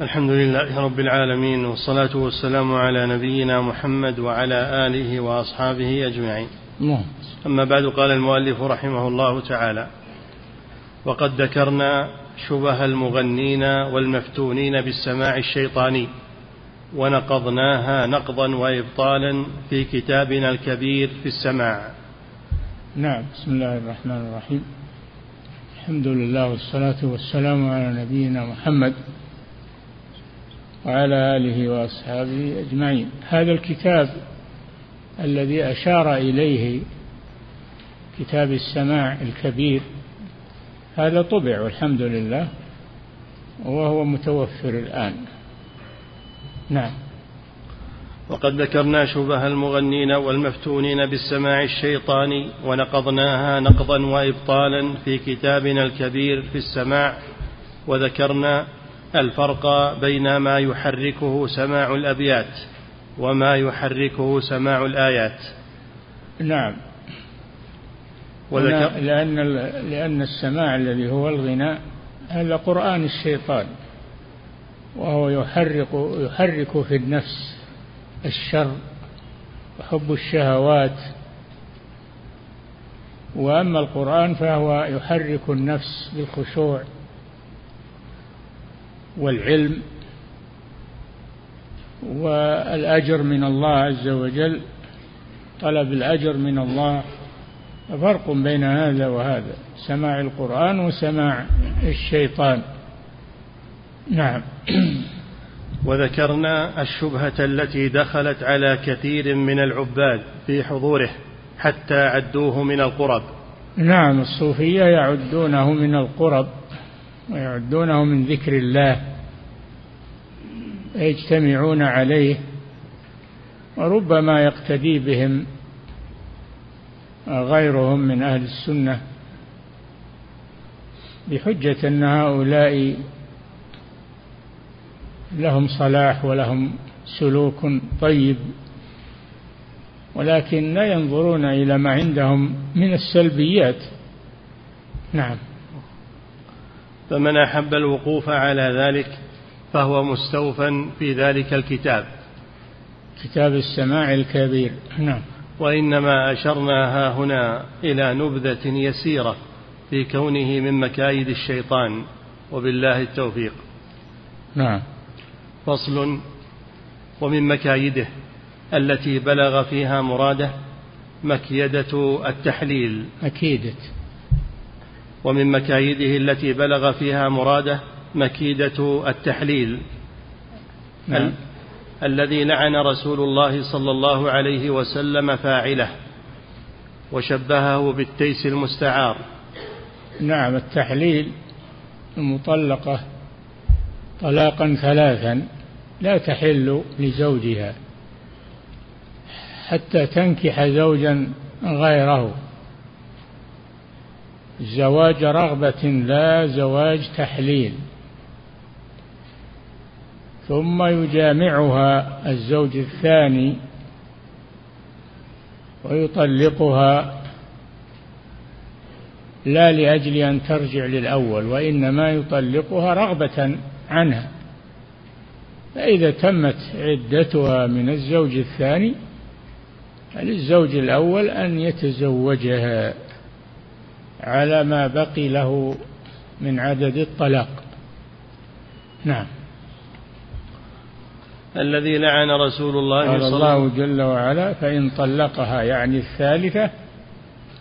الحمد لله رب العالمين والصلاة والسلام على نبينا محمد وعلى آله وأصحابه أجمعين. نعم. أما بعد قال المؤلف رحمه الله تعالى وقد ذكرنا شبه المغنين والمفتونين بالسماع الشيطاني ونقضناها نقضا وإبطالا في كتابنا الكبير في السماع. نعم بسم الله الرحمن الرحيم. الحمد لله والصلاة والسلام على نبينا محمد وعلى آله وأصحابه أجمعين. هذا الكتاب الذي أشار إليه كتاب السماع الكبير هذا طبع والحمد لله وهو متوفر الآن. نعم. وقد ذكرنا شبه المغنين والمفتونين بالسماع الشيطاني ونقضناها نقضا وإبطالا في كتابنا الكبير في السماع وذكرنا الفرق بين ما يحركه سماع الأبيات وما يحركه سماع الآيات. نعم. وذكر لأن لأن السماع الذي هو الغناء هذا قرآن الشيطان. وهو يحرك يحرك في النفس الشر وحب الشهوات. وأما القرآن فهو يحرك النفس بالخشوع. والعلم والأجر من الله عز وجل طلب الأجر من الله. فرق بين هذا وهذا سماع القرآن وسماع الشيطان. نعم. وذكرنا الشبهة التي دخلت على كثير من العباد في حضوره حتى عدوه من القرب. نعم الصوفية يعدونه من القرب. ويعدونه من ذكر الله يجتمعون عليه وربما يقتدي بهم غيرهم من أهل السنة بحجة أن هؤلاء لهم صلاح ولهم سلوك طيب ولكن لا ينظرون إلى ما عندهم من السلبيات. نعم. فمن أحب الوقوف على ذلك فهو مستوفى في ذلك الكتاب. كتاب السماع الكبير. نعم. وإنما أشرنا ها هنا إلى نبذة يسيرة في كونه من مكايد الشيطان وبالله التوفيق. نعم. فصل ومن مكايده التي بلغ فيها مراده مكيدة التحليل. مكيدة. ومن مكايده التي بلغ فيها مراده مكيدة التحليل. نعم. ال- الذي لعن رسول الله صلى الله عليه وسلم فاعله وشبهه بالتيس المستعار. نعم التحليل المطلقة طلاقا ثلاثا لا تحل لزوجها حتى تنكح زوجا غيره. زواج رغبة لا زواج تحليل. ثم يجامعها الزوج الثاني ويطلقها لا لأجل أن ترجع للأول وإنما يطلقها رغبة عنها. فإذا تمت عدتها من الزوج الثاني فللزوج الأول أن يتزوجها. على ما بقي له من عدد الطلاق. نعم. الذي لعن رسول الله قال الله جل وعلا فإن طلقها يعني الثالثة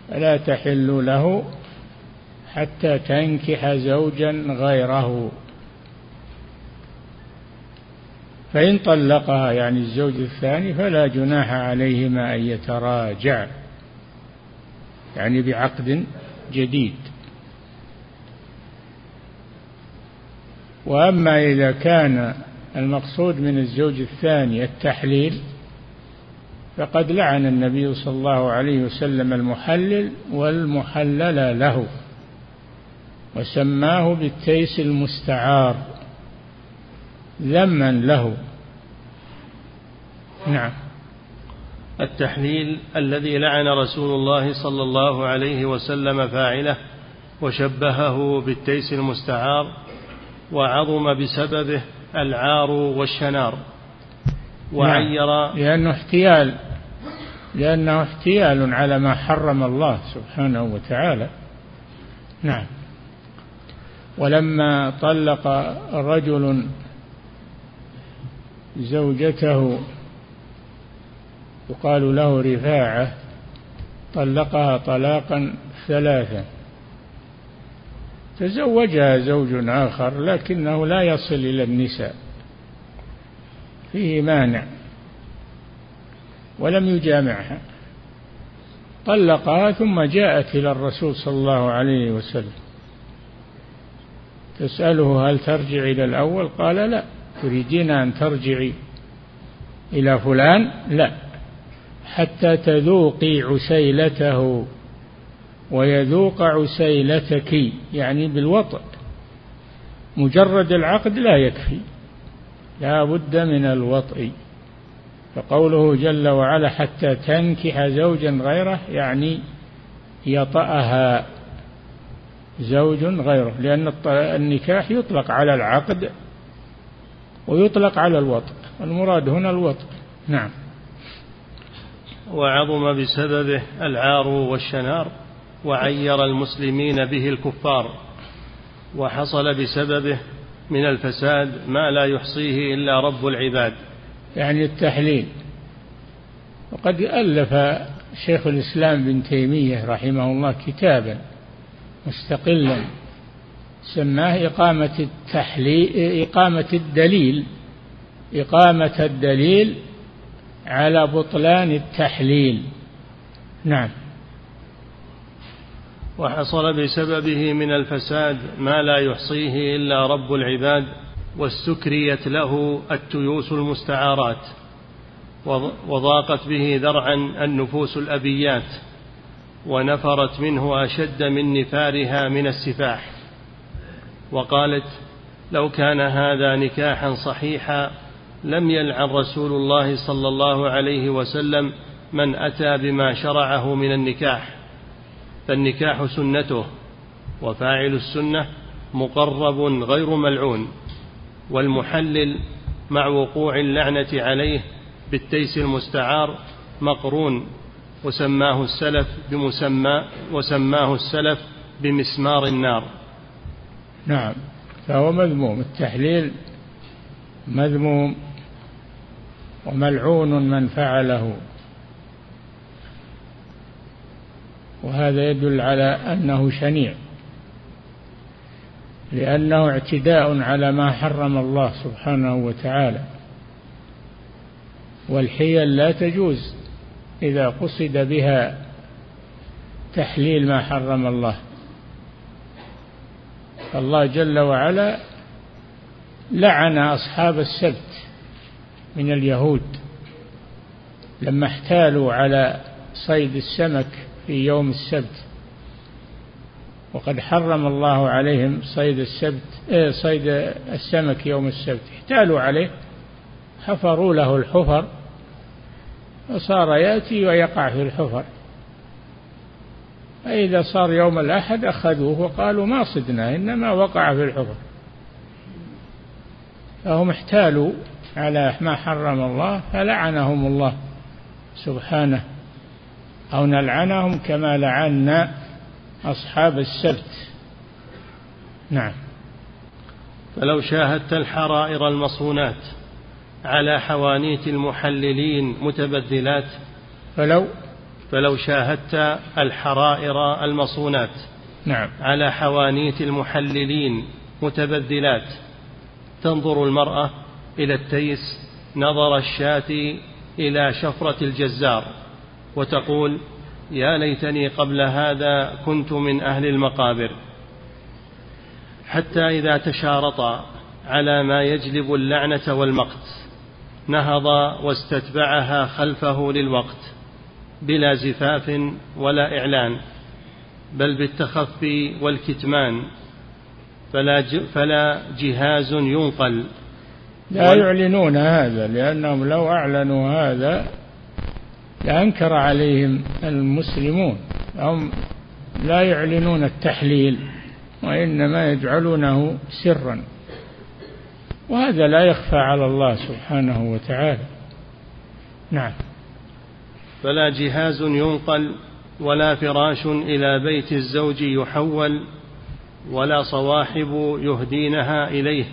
فلا تحل له حتى تنكح زوجا غيره. فإن طلقها يعني الزوج الثاني فلا جناح عليهما أن يتراجع يعني بعقد جديد. وأما إذا كان المقصود من الزوج الثاني التحليل فقد لعن النبي صلى الله عليه وسلم المحلل والمحلل له وسماه بالتيس المستعار ذما له. نعم. التحليل الذي لعن رسول الله صلى الله عليه وسلم فاعله وشبهه بالتيس المستعار وعظم بسببه العار والشنار وعير نعم لأنه احتيال لأنه احتيال على ما حرم الله سبحانه وتعالى. نعم. ولما طلق رجل زوجته يقال له رفاعة طلقها طلاقا ثلاثا. تزوجها زوج آخر لكنه لا يصل إلى النساء. فيه مانع. ولم يجامعها. طلقها ثم جاءت إلى الرسول صلى الله عليه وسلم. تسأله هل ترجع إلى الأول؟ قال لا. تريدين أن ترجعي إلى فلان؟ لا. حتى تذوقي عسيلته ويذوق عسيلتك يعني بالوطء. مجرد العقد لا يكفي لا بد من الوطء. فقوله جل وعلا حتى تنكح زوجا غيره يعني يطأها زوج غيره لأن النكاح يطلق على العقد ويطلق على الوطء. المراد هنا الوطء. نعم. وعظم بسببه العار والشنار وعير المسلمين به الكفار وحصل بسببه من الفساد ما لا يحصيه إلا رب العباد. يعني التحليل. وقد ألف شيخ الإسلام بن تيمية رحمه الله كتابا مستقلا سماه إقامة التحليل إقامة الدليل إقامة الدليل على بطلان التحليل. نعم. وحصل بسببه من الفساد ما لا يحصيه إلا رب العباد واستكريت له التيوس المستعارات وضاقت به ذرعا النفوس الأبيات ونفرت منه أشد من نفارها من السفاح. وقالت لو كان هذا نكاحا صحيحا لم يلعن رسول الله صلى الله عليه وسلم من أتى بما شرعه من النكاح فالنكاح سنته وفاعل السنة مقرب غير ملعون والمحلل مع وقوع اللعنة عليه بالتيس المستعار مقرون وسماه السلف بمسمى وسماه السلف بمسمار النار. نعم فهو مذموم التحليل مذموم وملعون من فعله. وهذا يدل على أنه شنيع لأنه اعتداء على ما حرم الله سبحانه وتعالى. والحيل لا تجوز إذا قصد بها تحليل ما حرم الله. فالله جل وعلا لعن أصحاب السبت من اليهود. لما احتالوا على صيد السمك في يوم السبت وقد حرم الله عليهم صيد السبت إيه صيد السمك يوم السبت. احتالوا عليه حفروا له الحفر وصار يأتي ويقع في الحفر. فإذا صار يوم الأحد أخذوه وقالوا ما صدنا إنما وقع في الحفر. فهم احتالوا على ما حرم الله فلعنهم الله سبحانه أو نلعنهم كما لعنا أصحاب السبت. نعم. فلو شاهدت الحرائر المصونات على حوانيت المحللين متبذلات فلو فلو شاهدت الحرائر المصونات نعم. على حوانيت المحللين متبذلات تنظر المرأة إلى التيس نظر الشاة إلى شفرة الجزار وتقول يا ليتني قبل هذا كنت من أهل المقابر. حتى إذا تشارطا على ما يجلب اللعنة والمقت نهض واستتبعها خلفه للوقت بلا زفاف ولا إعلان بل بالتخفي والكتمان فلا فلا جهاز ينقل. لا يعلنون هذا لأنهم لو أعلنوا هذا لأنكر عليهم المسلمون. هم لا يعلنون التحليل وإنما يجعلونه سرا. وهذا لا يخفى على الله سبحانه وتعالى. نعم. فلا جهاز ينقل ولا فراش إلى بيت الزوج يحول ولا صواحب يهدينها إليه.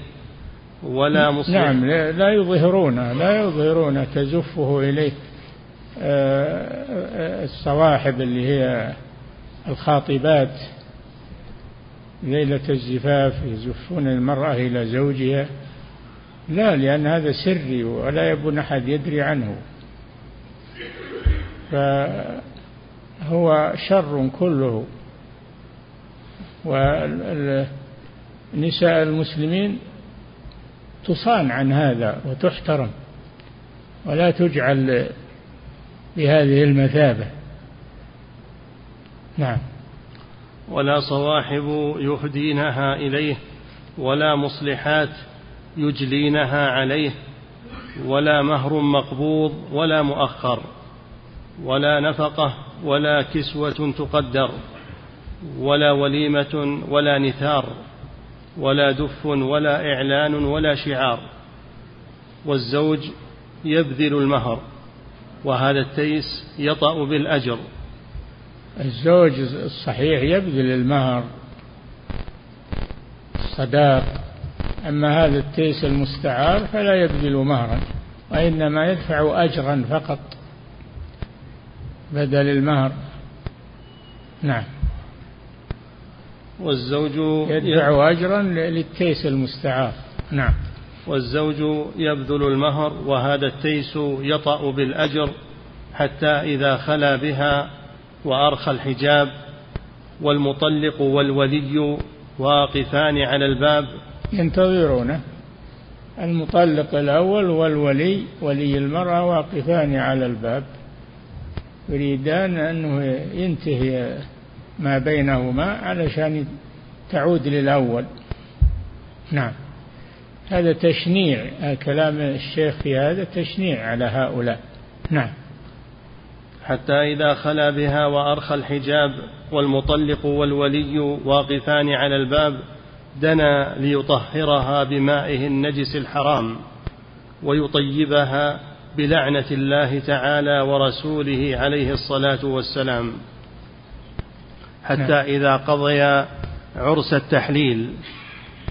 ولا مصلح. نعم لا يظهرون لا يظهرون تزفه إليه آه، الصواحب اللي هي الخاطبات ليلة الزفاف يزفون المرأة إلى زوجها. لا لأن هذا سري ولا يبون أحد يدري عنه. فهو شر كله. ونساء المسلمين تصان عن هذا وتحترم ولا تجعل بهذه المثابة. نعم. ولا صواحب يهدينها إليه ولا مصلحات يجلينها عليه ولا مهر مقبوض ولا مؤخر ولا نفقة ولا كسوة تقدر ولا وليمة ولا نثار. ولا دف ولا إعلان ولا شعار والزوج يبذل المهر وهذا التيس يطأ بالأجر. الزوج الصحيح يبذل المهر الصداق أما هذا التيس المستعار فلا يبذل مهرا وإنما يدفع أجرا فقط بدل المهر. نعم. والزوج يدفع أجرا للتيس المستعار. نعم. والزوج يبذل المهر وهذا التيس يطأ بالأجر حتى إذا خلا بها وأرخى الحجاب والمطلق والولي واقفان على الباب. ينتظرونه المطلق الأول والولي ولي المرأة واقفان على الباب. يريدان أنه ينتهي ما بينهما علشان تعود للأول. نعم. هذا تشنيع كلام الشيخ في هذا تشنيع على هؤلاء. نعم. حتى إذا خلا بها وأرخى الحجاب والمطلق والولي واقفان على الباب دنا ليطهرها بمائه النجس الحرام ويطيبها بلعنة الله تعالى ورسوله عليه الصلاة والسلام. حتى نعم. إذا قضيا عرس التحليل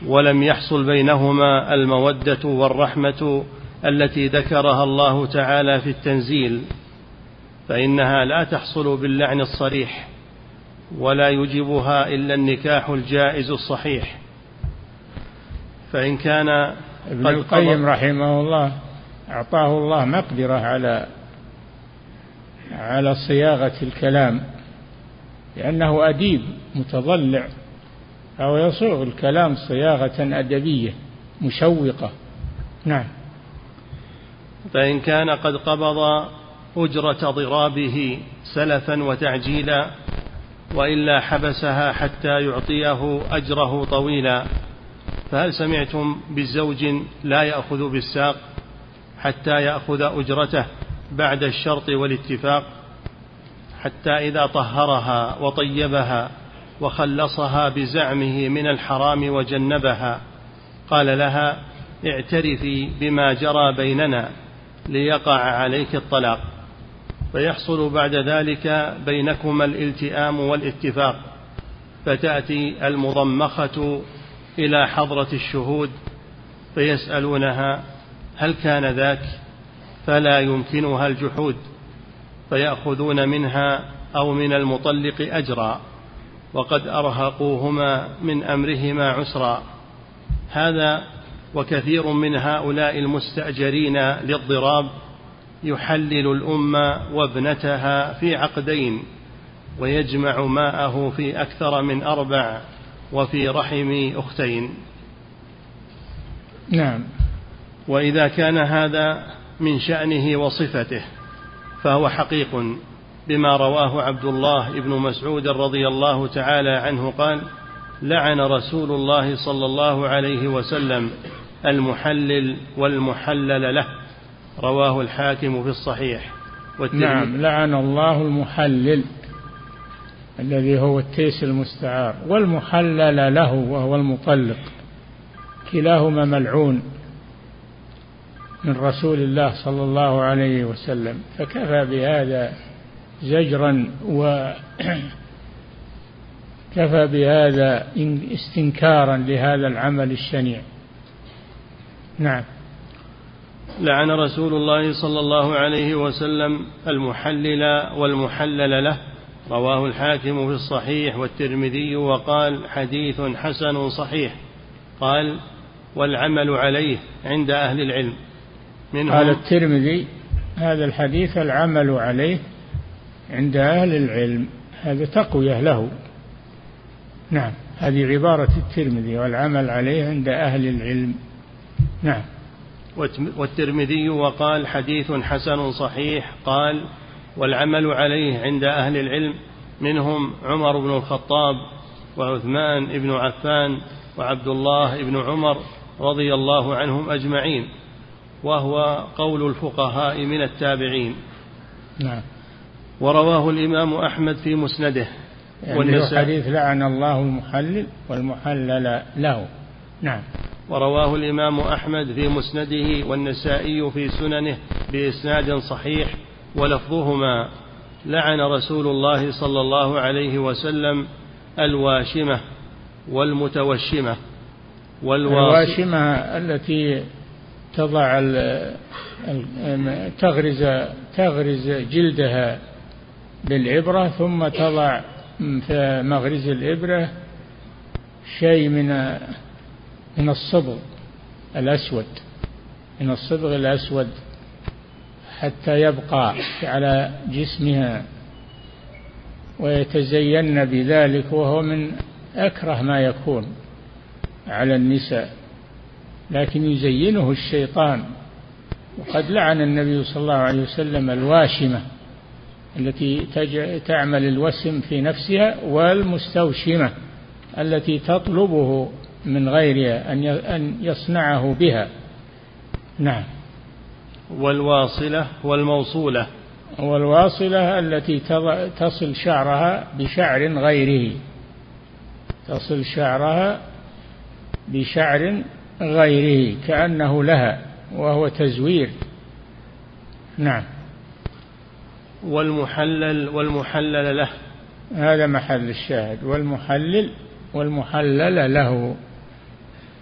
ولم يحصل بينهما المودة والرحمة التي ذكرها الله تعالى في التنزيل فإنها لا تحصل باللعن الصريح ولا يجبها إلا النكاح الجائز الصحيح فإن كان ابن القيم رحمه الله أعطاه الله مقدرة على على صياغة الكلام لأنه أديب متضلع فهو يصوغ الكلام صياغة أدبية مشوقة. نعم. فإن كان قد قبض أجرة ضرابه سلفا وتعجيلا وإلا حبسها حتى يعطيه أجره طويلا. فهل سمعتم بزوج لا يأخذ بالساق حتى يأخذ أجرته بعد الشرط والاتفاق؟ حتى إذا طهرها وطيبها وخلصها بزعمه من الحرام وجنبها قال لها اعترفي بما جرى بيننا ليقع عليك الطلاق فيحصل بعد ذلك بينكما الالتئام والاتفاق فتأتي المضمخة إلى حضرة الشهود فيسألونها هل كان ذاك؟ فلا يمكنها الجحود. فيأخذون منها أو من المطلق أجرا وقد أرهقوهما من أمرهما عسرا. هذا وكثير من هؤلاء المستأجرين للضراب يحلل الأم وابنتها في عقدين ويجمع ماءه في أكثر من أربع وفي رحم أختين. نعم. وإذا كان هذا من شأنه وصفته فهو حقيق بما رواه عبد الله بن مسعود رضي الله تعالى عنه قال لعن رسول الله صلى الله عليه وسلم المحلل والمحلل له. رواه الحاكم في الصحيح. نعم لعن الله المحلل الذي هو التيس المستعار والمحلل له وهو المطلق. كلاهما ملعون. من رسول الله صلى الله عليه وسلم فكفى بهذا زجرا و كفى بهذا استنكارا لهذا العمل الشنيع. نعم. لعن رسول الله صلى الله عليه وسلم المحلل والمحلل له رواه الحاكم في الصحيح والترمذي وقال حديث حسن صحيح. قال والعمل عليه عند أهل العلم. منهم قال الترمذي هذا الحديث العمل عليه عند أهل العلم هذا تقوية له. نعم هذه عبارة الترمذي والعمل عليه عند أهل العلم. نعم. والترمذي وقال حديث حسن صحيح قال والعمل عليه عند أهل العلم منهم عمر بن الخطاب وعثمان بن عفان وعبد الله بن عمر رضي الله عنهم أجمعين. وهو قول الفقهاء من التابعين. نعم. ورواه الإمام أحمد في مسنده. يعني حديث لعن الله المحلل والمحلل له. نعم. ورواه الإمام أحمد في مسنده والنسائي في سننه بإسناد صحيح. ولفظهما لعن رسول الله صلى الله عليه وسلم الواشمة والمتوشمة. الواشمة التي تضع تغرز تغرز جلدها بالإبرة ثم تضع في مغرز الإبرة شيء من من الصبغ الأسود من الصبغ الأسود حتى يبقى على جسمها ويتزين بذلك وهو من أكره ما يكون على النساء. لكن يزينه الشيطان. وقد لعن النبي صلى الله عليه وسلم الواشمة التي تعمل الوسم في نفسها والمستوشمة التي تطلبه من غيرها أن يصنعه بها. نعم. والواصلة والموصولة. والواصلة التي تصل شعرها بشعر غيره. تصل شعرها بشعر غيره كأنه لها وهو تزوير. نعم. والمحلل والمحلل له. هذا محل الشاهد. والمحلل والمحلل له.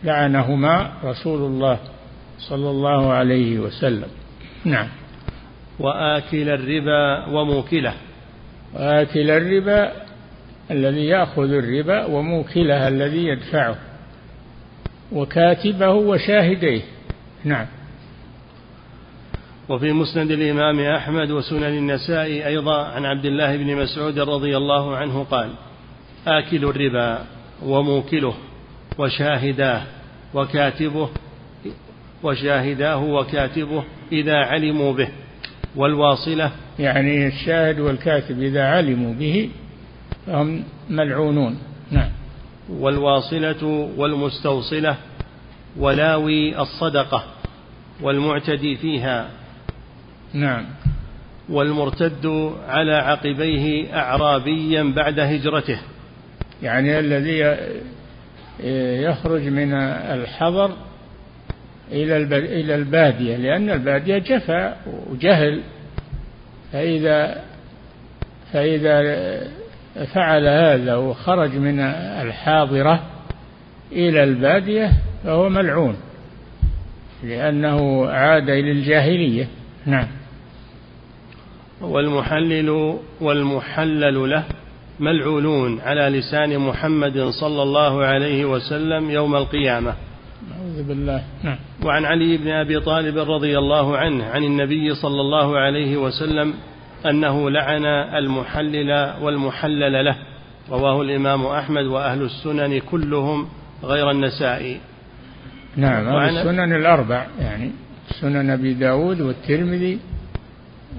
لعنهما رسول الله صلى الله عليه وسلم. نعم. وآكل الربا وموكله. وآكل الربا الذي يأخذ الربا وموكله الذي يدفعه. وكاتبه وشاهديه. نعم. وفي مسند الإمام أحمد وسنن النساء أيضا عن عبد الله بن مسعود رضي الله عنه قال آكل الربا وموكله وشاهداه وكاتبه وشاهداه وكاتبه إذا علموا به والواصلة يعني الشاهد والكاتب إذا علموا به فهم ملعونون. والواصلة والمستوصلة ولاوي الصدقة والمعتدي فيها. نعم. والمرتد على عقبيه أعرابيا بعد هجرته. يعني الذي يخرج من الحضر إلى إلى البادية لأن البادية جفا وجهل. فإذا فإذا فعل هذا وخرج من الحاضرة إلى البادية فهو ملعون لأنه عاد إلى الجاهلية. نعم. والمحلل والمحلل له ملعونون على لسان محمد صلى الله عليه وسلم يوم القيامة. أعوذ بالله. نعم. وعن علي بن أبي طالب رضي الله عنه عن النبي صلى الله عليه وسلم أنه لعن المحلل والمحلل له. رواه الإمام أحمد وأهل السنن كلهم غير النسائي. نعم وعن السنن الأربع يعني سنن أبي داود والترمذي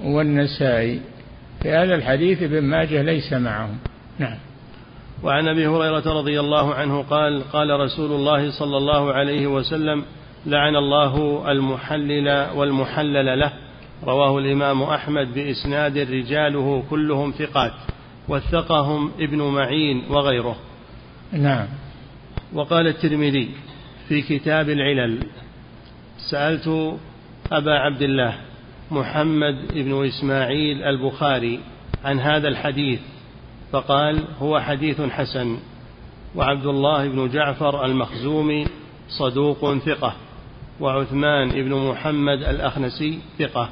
والنسائي. في هذا الحديث ابن ماجه ليس معهم. نعم. وعن أبي هريرة رضي الله عنه قال قال رسول الله صلى الله عليه وسلم لعن الله المحلل والمحلل له. رواه الإمام أحمد بإسناد رجاله كلهم ثقات وثقهم ابن معين وغيره. نعم. وقال الترمذي في كتاب العلل سألت أبا عبد الله محمد بن إسماعيل البخاري عن هذا الحديث فقال هو حديث حسن وعبد الله بن جعفر المخزومي صدوق ثقة وعثمان بن محمد الأخنسي ثقة.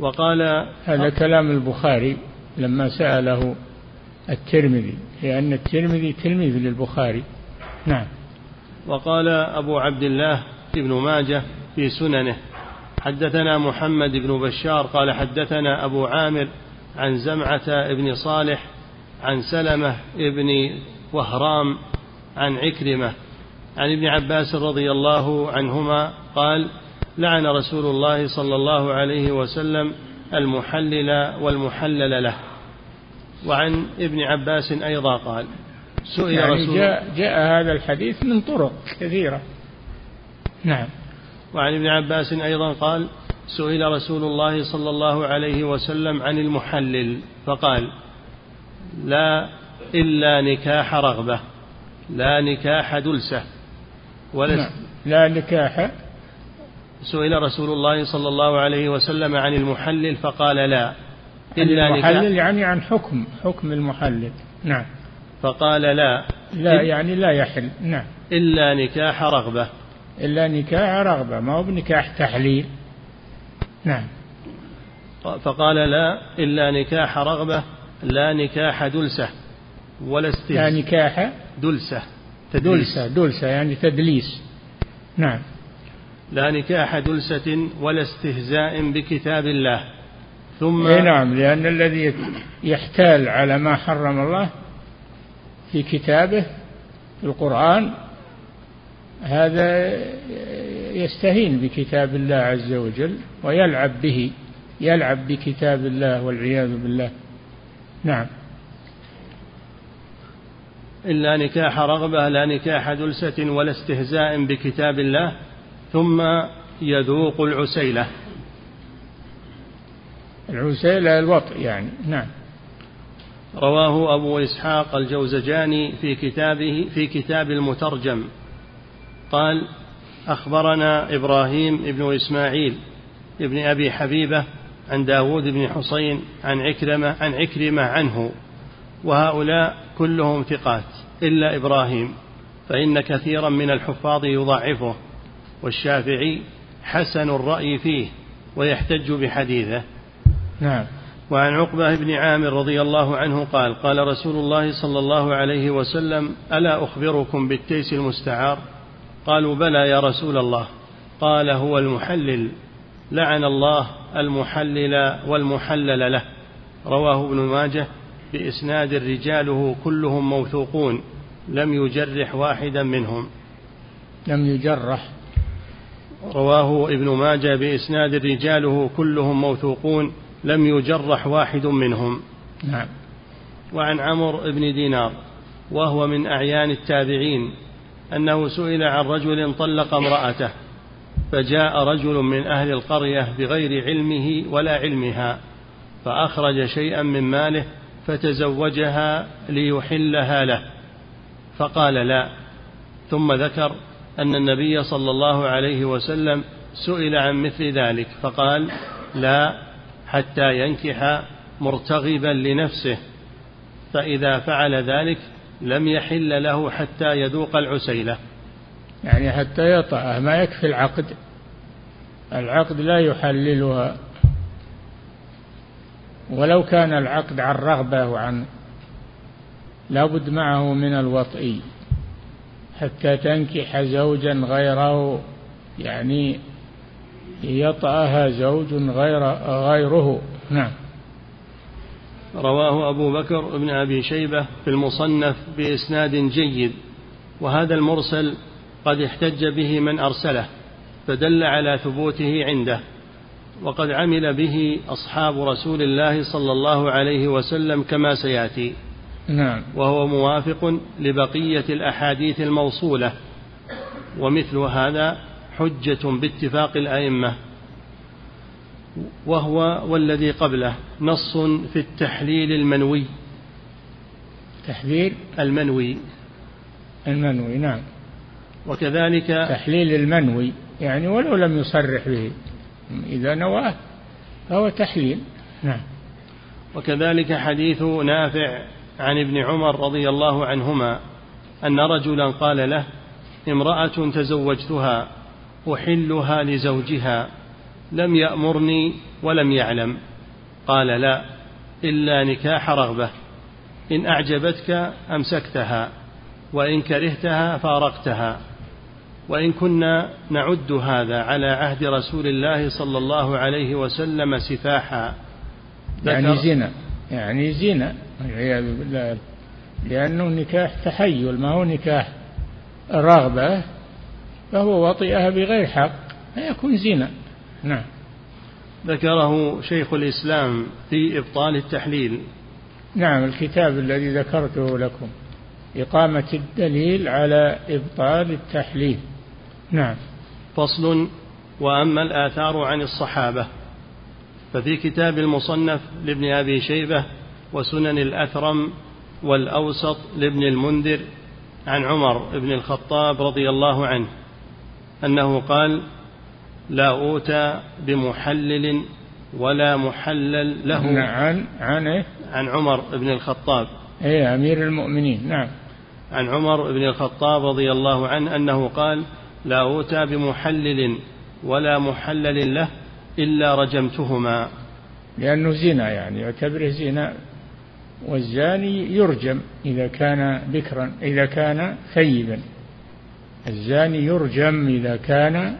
وقال هذا كلام البخاري لما سأله الترمذي لأن الترمذي تلميذ للبخاري. نعم. وقال أبو عبد الله ابن ماجه في سننه حدثنا محمد بن بشار قال حدثنا أبو عامر عن زمعة بن صالح عن سلمة بن وهرام عن عكرمة عن ابن عباس رضي الله عنهما قال لعن رسول الله صلى الله عليه وسلم المحلل والمحلل له. وعن ابن عباس أيضا قال سئل يعني رسول جاء, جاء هذا الحديث من طرق كثيرة. نعم. وعن ابن عباس أيضا قال سئل رسول الله صلى الله عليه وسلم عن المحلل فقال لا إلا نكاح رغبة لا نكاح دلسة ولا نعم. لا نكاح سئل رسول الله صلى الله عليه وسلم عن المحلل فقال لا. إلا المحلل يعني عن حكم حكم المحلل. نعم. فقال لا. لا يعني لا يحل. نعم. إلا نكاح رغبة. إلا نكاح رغبة ما هو بنكاح تحليل. نعم. فقال لا. إلا نكاح رغبة لا نكاح دلسة. ولا استهزاء. لا نكاح دلسة. تدليس. دلسة دلسة يعني تدليس. نعم. لا نكاح دلسة ولا استهزاء بكتاب الله. ثم إيه نعم لأن الذي يحتال على ما حرم الله في كتابه في القرآن هذا يستهين بكتاب الله عز وجل ويلعب به يلعب بكتاب الله والعياذ بالله. نعم. إلا نكاح رغبة لا نكاح دلسة ولا استهزاء بكتاب الله. ثم يذوق العسيلة. العسيلة الوطء يعني نعم. رواه أبو إسحاق الجوزجاني في كتابه في كتاب المترجم. قال أخبرنا إبراهيم بن إسماعيل ابن أبي حبيبة عن داود بن حسين عن عكرمة عن عكرمة عنه وهؤلاء كلهم ثقات إلا إبراهيم فإن كثيرا من الحفاظ يضعفه. والشافعي حسن الرأي فيه ويحتج بحديثه. نعم. وعن عقبة بن عامر رضي الله عنه قال قال رسول الله صلى الله عليه وسلم ألا أخبركم بالتيس المستعار؟ قالوا بلى يا رسول الله. قال هو المحلل. لعن الله المحلل والمحلل له. رواه ابن ماجه بإسناد رجاله كلهم موثوقون لم يجرح واحدا منهم. لم يجرح. رواه ابن ماجه بإسناد رجاله كلهم موثوقون لم يجرح واحد منهم. نعم. وعن عمرو بن دينار وهو من أعيان التابعين أنه سئل عن رجل طلق امرأته فجاء رجل من أهل القرية بغير علمه ولا علمها فأخرج شيئا من ماله فتزوجها ليحلها له فقال لا ثم ذكر أن النبي صلى الله عليه وسلم سئل عن مثل ذلك فقال لا حتى ينكح مرتغبا لنفسه فإذا فعل ذلك لم يحل له حتى يذوق العسيلة. يعني حتى يطأ ما يكفي العقد. العقد لا يحللها. ولو كان العقد عن رغبة وعن لابد معه من الوطئ. حتى تنكح زوجا غيره يعني يطأها زوج غير غيره. نعم. رواه أبو بكر بن أبي شيبة في المصنف بإسناد جيد وهذا المرسل قد احتج به من أرسله فدل على ثبوته عنده وقد عمل به أصحاب رسول الله صلى الله عليه وسلم كما سيأتي. نعم. وهو موافق لبقية الأحاديث الموصولة ومثل هذا حجة باتفاق الأئمة وهو والذي قبله نص في التحليل المنوي. تحليل؟ المنوي. المنوي نعم. وكذلك تحليل المنوي يعني ولو لم يصرح به إذا نواه فهو تحليل. نعم. وكذلك حديث نافع عن ابن عمر رضي الله عنهما أن رجلا قال له امرأة تزوجتها أحلها لزوجها لم يأمرني ولم يعلم. قال لا إلا نكاح رغبة إن أعجبتك أمسكتها وإن كرهتها فارقتها. وإن كنا نعد هذا على عهد رسول الله صلى الله عليه وسلم سفاحا. يعني زنا. يعني زنا والعياذ بالله. لأنه نكاح تحيل ما هو نكاح رغبة فهو وطئها بغير حق فيكون زنا. نعم. ذكره شيخ الإسلام في إبطال التحليل. نعم الكتاب الذي ذكرته لكم. إقامة الدليل على إبطال التحليل. نعم. فصل وأما الآثار عن الصحابة. ففي كتاب المصنف لابن أبي شيبة وسنن الأثرم والأوسط لابن المنذر عن عمر بن الخطاب رضي الله عنه أنه قال لا أوتى بمحلل ولا محلل له عن عن إيه؟ عن عمر بن الخطاب إيه أمير المؤمنين نعم عن عمر بن الخطاب رضي الله عنه أنه قال لا أوتى بمحلل ولا محلل له إلا رجمتهما. لأنه زنا يعني يعتبره زنا والزاني يرجم إذا كان بكرا إذا كان ثيبا. الزاني يرجم إذا كان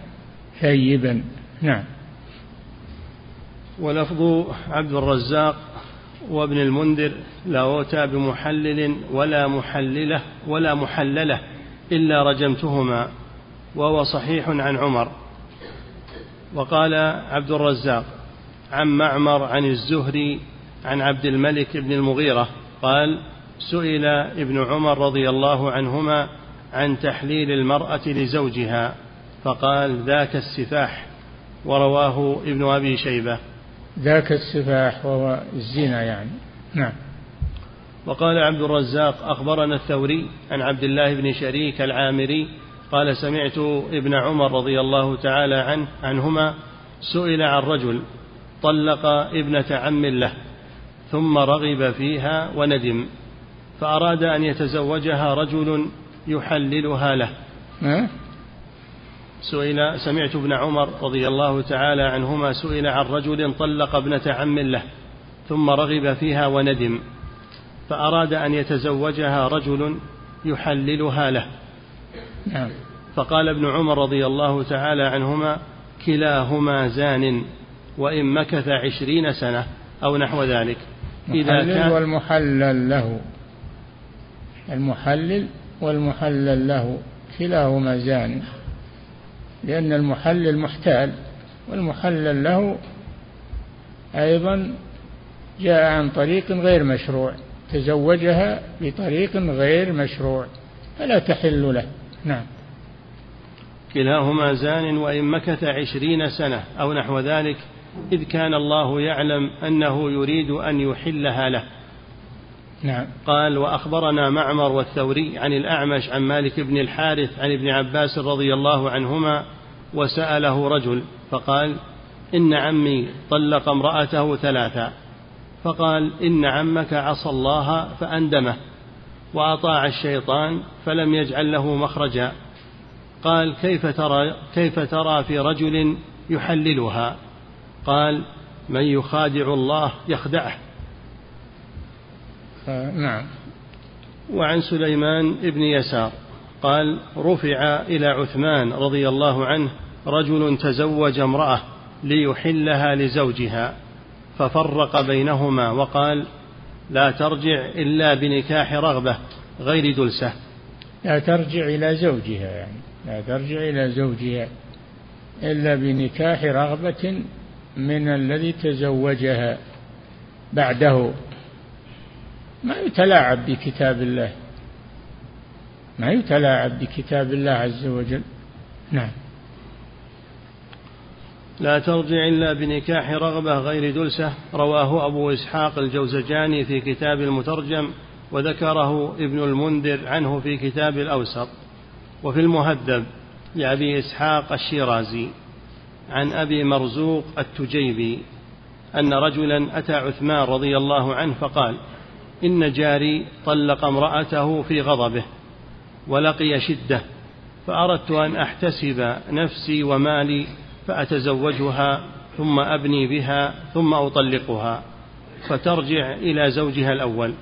ثيبا. نعم. ولفظ عبد الرزاق وابن المنذر لا أوتى بمحلل ولا محللة ولا محللة إلا رجمتهما وهو صحيح عن عمر. وقال عبد الرزاق عن معمر عن الزهري عن عبد الملك بن المغيرة قال سئل ابن عمر رضي الله عنهما عن تحليل المرأة لزوجها فقال ذاك السفاح ورواه ابن أبي شيبة. ذاك السفاح وهو الزنا يعني. نعم. وقال عبد الرزاق أخبرنا الثوري عن عبد الله بن شريك العامري قال سمعت ابن عمر رضي الله تعالى عنه عنهما سئل عن رجل طلق ابنة عم له ثم رغب فيها وندم فأراد أن يتزوجها رجل يحللها له. سئل سمعت ابن عمر رضي الله تعالى عنهما سئل عن رجل طلق ابنة عم له ثم رغب فيها وندم فأراد أن يتزوجها رجل يحللها له. نعم. فقال ابن عمر رضي الله تعالى عنهما كلاهما زان وإن مكث عشرين سنة أو نحو ذلك. إذا كان والمحلل له. المحلل والمحلل له. كلاهما زان. لأن المحلل محتال والمحلل له أيضا جاء عن طريق غير مشروع تزوجها بطريق غير مشروع فلا تحل له. نعم. كلاهما زان وإن مكث عشرين سنة أو نحو ذلك إذ كان الله يعلم أنه يريد أن يحلها له. نعم. قال وأخبرنا معمر والثوري عن الأعمش عن مالك بن الحارث عن ابن عباس رضي الله عنهما وسأله رجل فقال إن عمي طلق امرأته ثلاثا. فقال إن عمك عصى الله فأندمه. وأطاع الشيطان فلم يجعل له مخرجا. قال كيف ترى كيف ترى في رجل يحللها؟ قال من يخادع الله يخدعه. نعم. وعن سليمان بن يسار قال رفع إلى عثمان رضي الله عنه رجل تزوج امرأة ليحلها لزوجها ففرق بينهما وقال لا ترجع إلا بنكاح رغبة غير دلسة لا ترجع إلى زوجها يعني. لا ترجع إلى زوجها إلا بنكاح رغبة من الذي تزوجها بعده. ما يتلاعب بكتاب الله. ما يتلاعب بكتاب الله عز وجل. نعم. لا ترجع إلا بنكاح رغبة غير دلسة رواه أبو إسحاق الجوزجاني في كتاب المترجم وذكره ابن المنذر عنه في كتاب الأوسط. وفي المهذب لأبي إسحاق الشيرازي عن أبي مرزوق التجيبي أن رجلا أتى عثمان رضي الله عنه فقال إن جاري طلق امرأته في غضبه ولقي شدة فأردت أن أحتسب نفسي ومالي فأتزوجها ثم أبني بها ثم أطلقها فترجع إلى زوجها الأول.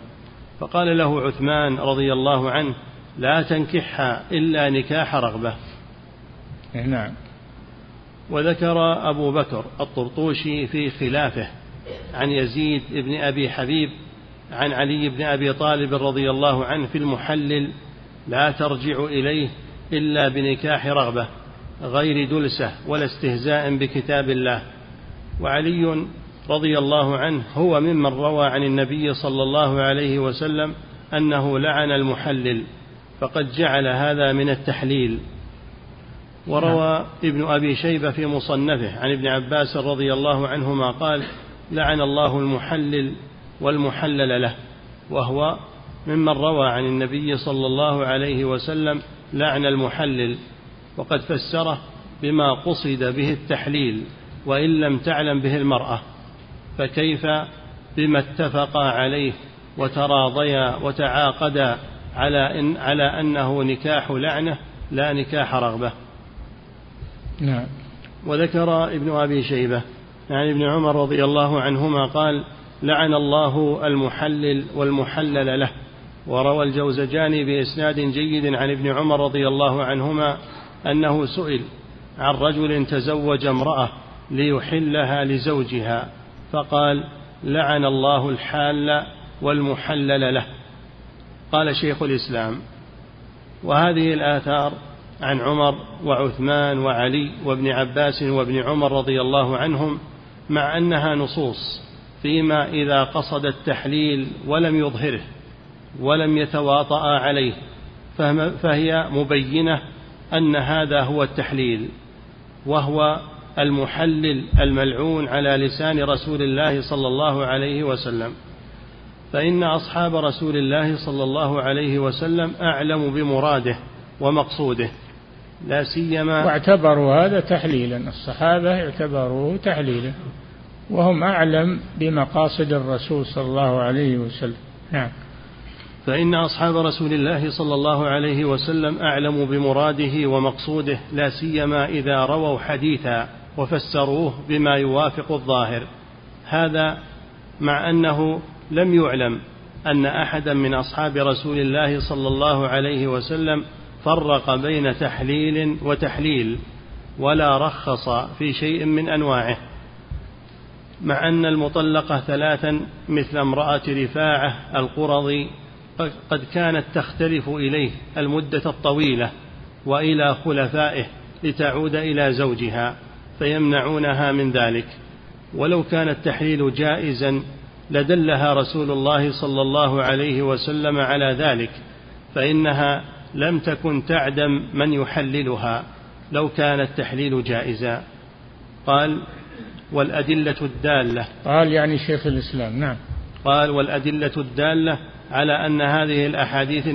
فقال له عثمان رضي الله عنه لا تنكحها إلا نكاح رغبة. نعم. وذكر أبو بكر الطرطوشي في خلافه عن يزيد بن أبي حبيب عن علي بن أبي طالب رضي الله عنه في المحلل لا ترجع إليه إلا بنكاح رغبة. غير دلسة ولا استهزاء بكتاب الله. وعلي رضي الله عنه هو ممن روى عن النبي صلى الله عليه وسلم أنه لعن المحلل فقد جعل هذا من التحليل. وروى ابن أبي شيبة في مصنفه عن ابن عباس رضي الله عنهما قال لعن الله المحلل والمحلل له. وهو ممن روى عن النبي صلى الله عليه وسلم لعن المحلل. وقد فسره بما قصد به التحليل وإن لم تعلم به المرأة فكيف بما اتفقا عليه وتراضيا وتعاقدا على إن على أنه نكاح لعنة لا نكاح رغبة. نعم. وذكر ابن أبي شيبة عن ابن عمر رضي الله عنهما قال لعن الله المحلل والمحلل له. وروى الجوزجاني بإسناد جيد عن ابن عمر رضي الله عنهما أنه سئل عن رجل تزوج امرأة ليحلها لزوجها فقال لعن الله الحال والمحلل له. قال شيخ الإسلام وهذه الآثار عن عمر وعثمان وعلي وابن عباس وابن عمر رضي الله عنهم مع أنها نصوص فيما إذا قصد التحليل ولم يظهره ولم يتواطأ عليه فهي مبينة أن هذا هو التحليل وهو المحلل الملعون على لسان رسول الله صلى الله عليه وسلم. فإن أصحاب رسول الله صلى الله عليه وسلم أعلم بمراده ومقصوده لا سيما واعتبروا هذا تحليلا. الصحابة اعتبروه تحليلا وهم أعلم بمقاصد الرسول صلى الله عليه وسلم. نعم. فإن أصحاب رسول الله صلى الله عليه وسلم أعلم بمراده ومقصوده لا سيما إذا رووا حديثا وفسروه بما يوافق الظاهر. هذا مع أنه لم يعلم أن أحدا من أصحاب رسول الله صلى الله عليه وسلم فرق بين تحليل وتحليل ولا رخص في شيء من أنواعه. مع أن المطلقة ثلاثا مثل امرأة رفاعة القرظي قد كانت تختلف إليه المدة الطويلة وإلى خلفائه لتعود إلى زوجها فيمنعونها من ذلك. ولو كان التحليل جائزا لدلها رسول الله صلى الله عليه وسلم على ذلك فإنها لم تكن تعدم من يحللها لو كان التحليل جائزا. قال والأدلة الدالة. قال يعني شيخ الإسلام نعم. قال والأدلة الدالة على أن هذه الأحاديث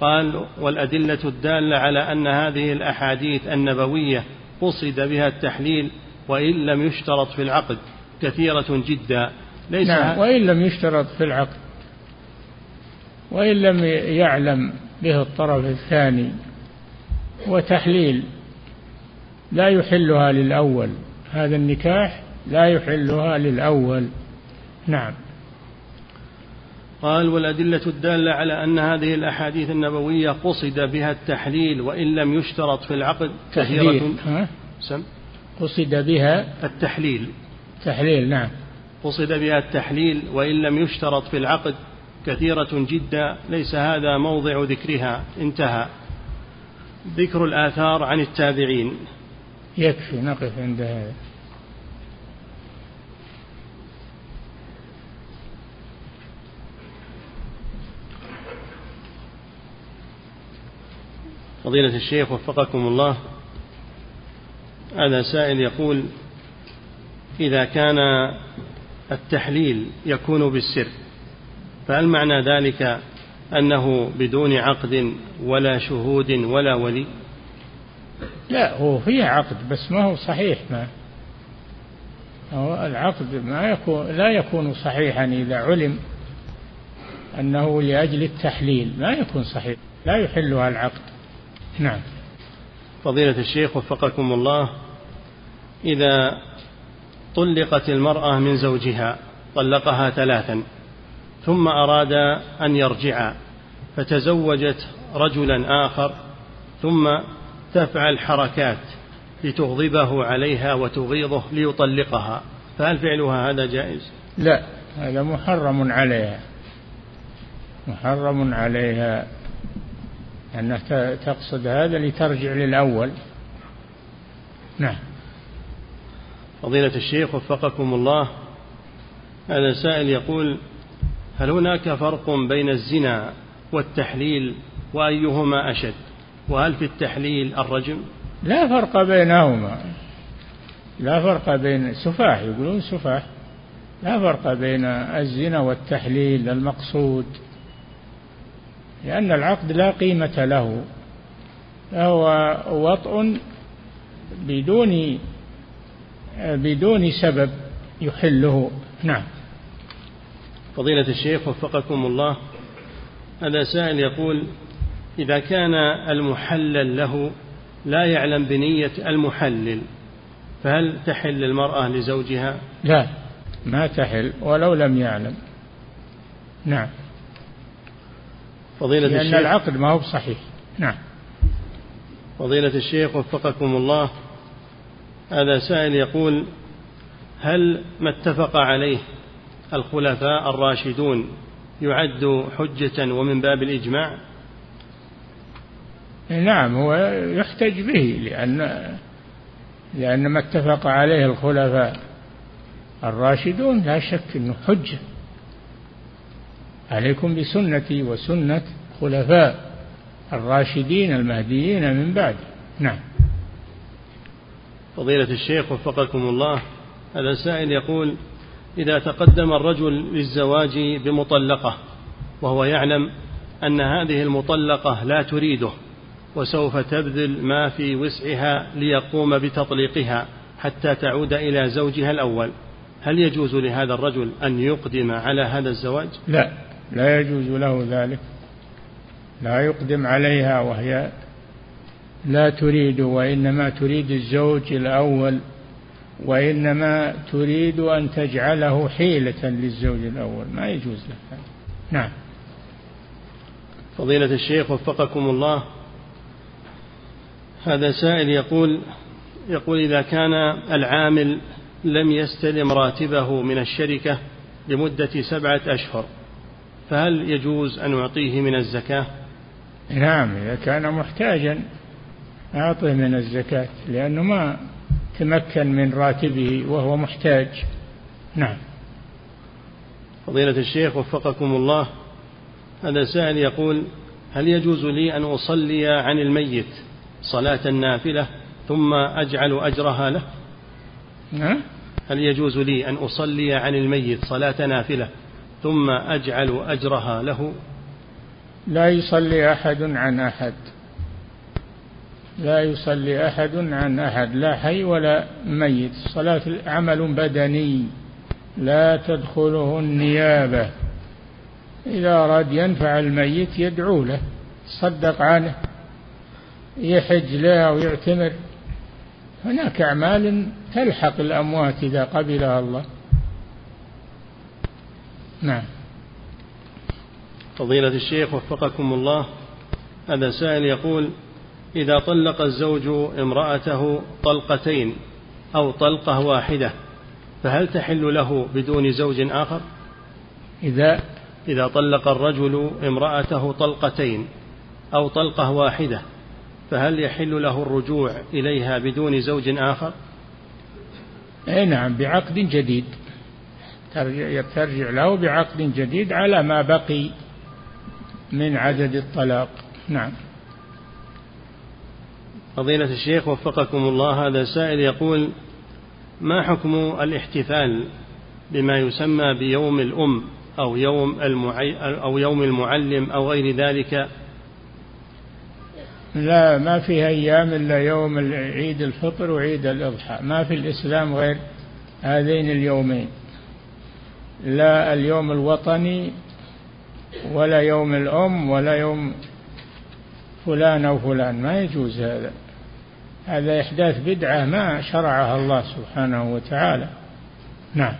قال والأدلة الدالة على أن هذه الأحاديث النبوية قصد بها التحليل وإن لم يشترط في العقد كثيرة جدا. ليس نعم وإن لم يشترط في العقد. وإن لم يعلم به الطرف الثاني. وتحليل لا يحلها للأول. هذا النكاح لا يحلها للأول. نعم. قال والأدلة الدالة على أن هذه الأحاديث النبوية قصد بها التحليل وإن لم يشترط في العقد كثيرة. سم. قصد بها التحليل. تحليل نعم. قصد بها التحليل وإن لم يشترط في العقد كثيرة جدا ليس هذا موضع ذكرها. انتهى. ذكر الآثار عن التابعين. يكفي نقف عند هذا. فضيلة الشيخ وفقكم الله. هذا سائل يقول إذا كان التحليل يكون بالسر فهل معنى ذلك أنه بدون عقد ولا شهود ولا ولي؟ لا هو فيه عقد بس ما هو صحيح. ما هو العقد ما يكون لا يكون صحيحا إذا علم أنه لأجل التحليل ما يكون صحيح لا يحلها العقد. نعم. فضيلة الشيخ وفقكم الله إذا طلقت المرأة من زوجها طلقها ثلاثا ثم أراد أن يرجع فتزوجت رجلا آخر ثم تفعل حركات لتغضبه عليها وتغيظه ليطلقها فهل فعلها هذا جائز؟ لا هذا محرم عليها. محرم عليها. أنها تقصد هذا لترجع للأول. نعم. فضيلة الشيخ وفقكم الله هذا سائل يقول هل هناك فرق بين الزنا والتحليل وأيهما أشد؟ وهل في التحليل الرجم؟ لا فرق بينهما. لا فرق بين سفاح يقولون سفاح. لا فرق بين الزنا والتحليل المقصود لأن العقد لا قيمة له فهو وطء بدون بدون سبب يحله. نعم. فضيلة الشيخ وفقكم الله هذا سائل يقول إذا كان المحلل له لا يعلم بنية المحلل فهل تحل المرأة لزوجها؟ لا ما تحل ولو لم يعلم. نعم. فضيلة لأن الشيخ. العقد ما هو بصحيح. نعم. فضيلة الشيخ وفقكم الله هذا سائل يقول هل ما اتفق عليه الخلفاء الراشدون يعد حجة ومن باب الإجماع؟ نعم هو يحتج به لأن لأن ما اتفق عليه الخلفاء الراشدون لا شك أنه حجة. عليكم بسنتي وسنة خلفاء الراشدين المهديين من بعد. نعم. فضيلة الشيخ وفقكم الله هذا سائل يقول إذا تقدم الرجل للزواج بمطلقة وهو يعلم أن هذه المطلقة لا تريده وسوف تبذل ما في وسعها ليقوم بتطليقها حتى تعود إلى زوجها الأول هل يجوز لهذا الرجل أن يقدم على هذا الزواج؟ لا. لا يجوز له ذلك. لا يقدم عليها وهي لا تريد وإنما تريد الزوج الأول وإنما تريد أن تجعله حيلة للزوج الأول. ما يجوز له. نعم. فضيلة الشيخ وفقكم الله. هذا سائل يقول يقول إذا كان العامل لم يستلم راتبه من الشركة لمدة سبعة أشهر فهل يجوز أن أعطيه من الزكاة؟ نعم إذا كان محتاجا أعطه من الزكاة لأنه ما تمكن من راتبه وهو محتاج. نعم. فضيلة الشيخ وفقكم الله هذا سائل يقول هل يجوز لي أن أصلي عن الميت صلاة النافلة ثم أجعل أجرها له؟ نعم. هل يجوز لي أن أصلي عن الميت صلاة نافلة ثم أجعل أجرها له. لا يصلي أحد عن أحد. لا يصلي أحد عن أحد. لا حي ولا ميت. الصلاة عمل بدني. لا تدخله النيابة. إذا أراد ينفع الميت يدعو له. صدق عنه. يحج له أو يعتمر هناك أعمال تلحق الأموات إذا قبلها الله. نعم فضيلة الشيخ وفقكم الله هذا سائل يقول إذا طلق الزوج امرأته طلقتين أو طلقة واحدة فهل تحل له بدون زوج آخر؟ إذا إذا طلق الرجل امرأته طلقتين أو طلقة واحدة فهل يحل له الرجوع إليها بدون زوج آخر؟ أي نعم بعقد جديد ترجع, له بعقد جديد على ما بقي من عدد الطلاق. نعم. فضيلة الشيخ وفقكم الله هذا سائل يقول ما حكم الاحتفال بما يسمى بيوم الأم أو يوم المعي أو يوم المعلم أو غير ذلك؟ لا ما في أيام إلا يوم عيد الفطر وعيد الأضحى. ما في الإسلام غير هذين اليومين. لا اليوم الوطني ولا يوم الأم ولا يوم فلان أو فلان. ما يجوز هذا. هذا إحداث بدعة ما شرعها الله سبحانه وتعالى. نعم.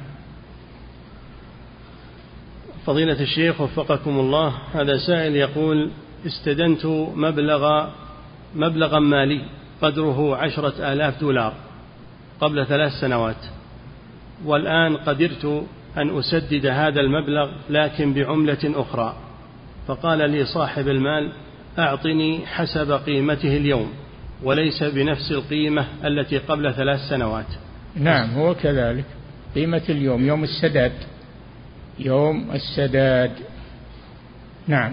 فضيلة الشيخ وفقكم الله هذا سائل يقول استدنت مبلغ مبلغا مالي قدره عشرة آلاف دولار قبل ثلاث سنوات والآن قدرت أن أسدد هذا المبلغ لكن بعملة أخرى. فقال لي صاحب المال أعطني حسب قيمته اليوم وليس بنفس القيمة التي قبل ثلاث سنوات. نعم هو كذلك. قيمة اليوم يوم السداد. يوم السداد. نعم.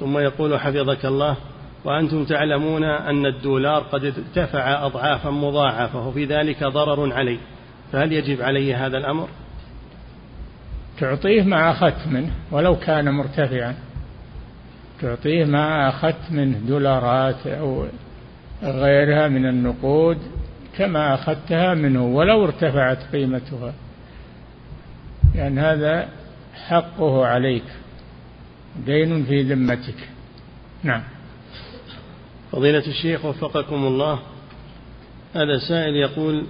ثم يقول حفظك الله وأنتم تعلمون أن الدولار قد ارتفع أضعافا مضاعفة وفي ذلك ضرر علي فهل يجب علي هذا الأمر؟ تعطيه ما أخذت منه ولو كان مرتفعا. تعطيه ما أخذت منه دولارات أو غيرها من النقود كما أخذتها منه ولو ارتفعت قيمتها. لأن هذا حقه عليك دين في ذمتك. نعم. فضيلة الشيخ وفقكم الله هذا سائل يقول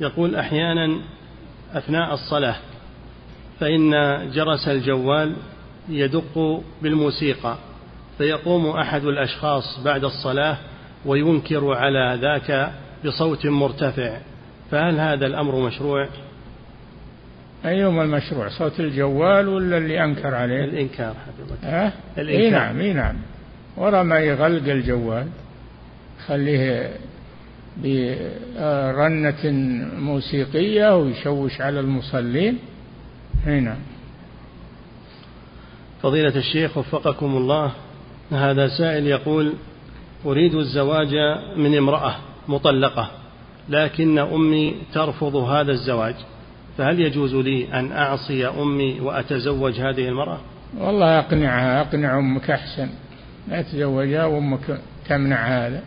يقول أحيانا أثناء الصلاة فإن جرس الجوال يدق بالموسيقى فيقوم أحد الأشخاص بعد الصلاة وينكر على ذاك بصوت مرتفع فهل هذا الأمر مشروع؟ أيهما المشروع صوت الجوال ولا اللي أنكر عليه الإنكار حفظك أه؟ الإنكار. إيه نعم إيه نعم ورا ما يغلق الجوال خليه برنة موسيقية ويشوش على المصلين هنا نعم. فضيلة الشيخ وفقكم الله هذا سائل يقول أريد الزواج من امرأة مطلقة لكن أمي ترفض هذا الزواج فهل يجوز لي أن أعصي أمي وأتزوج هذه المرأة؟ والله أقنعها أقنع أمك أحسن. لا تزوجها وأمك تمنع هذا.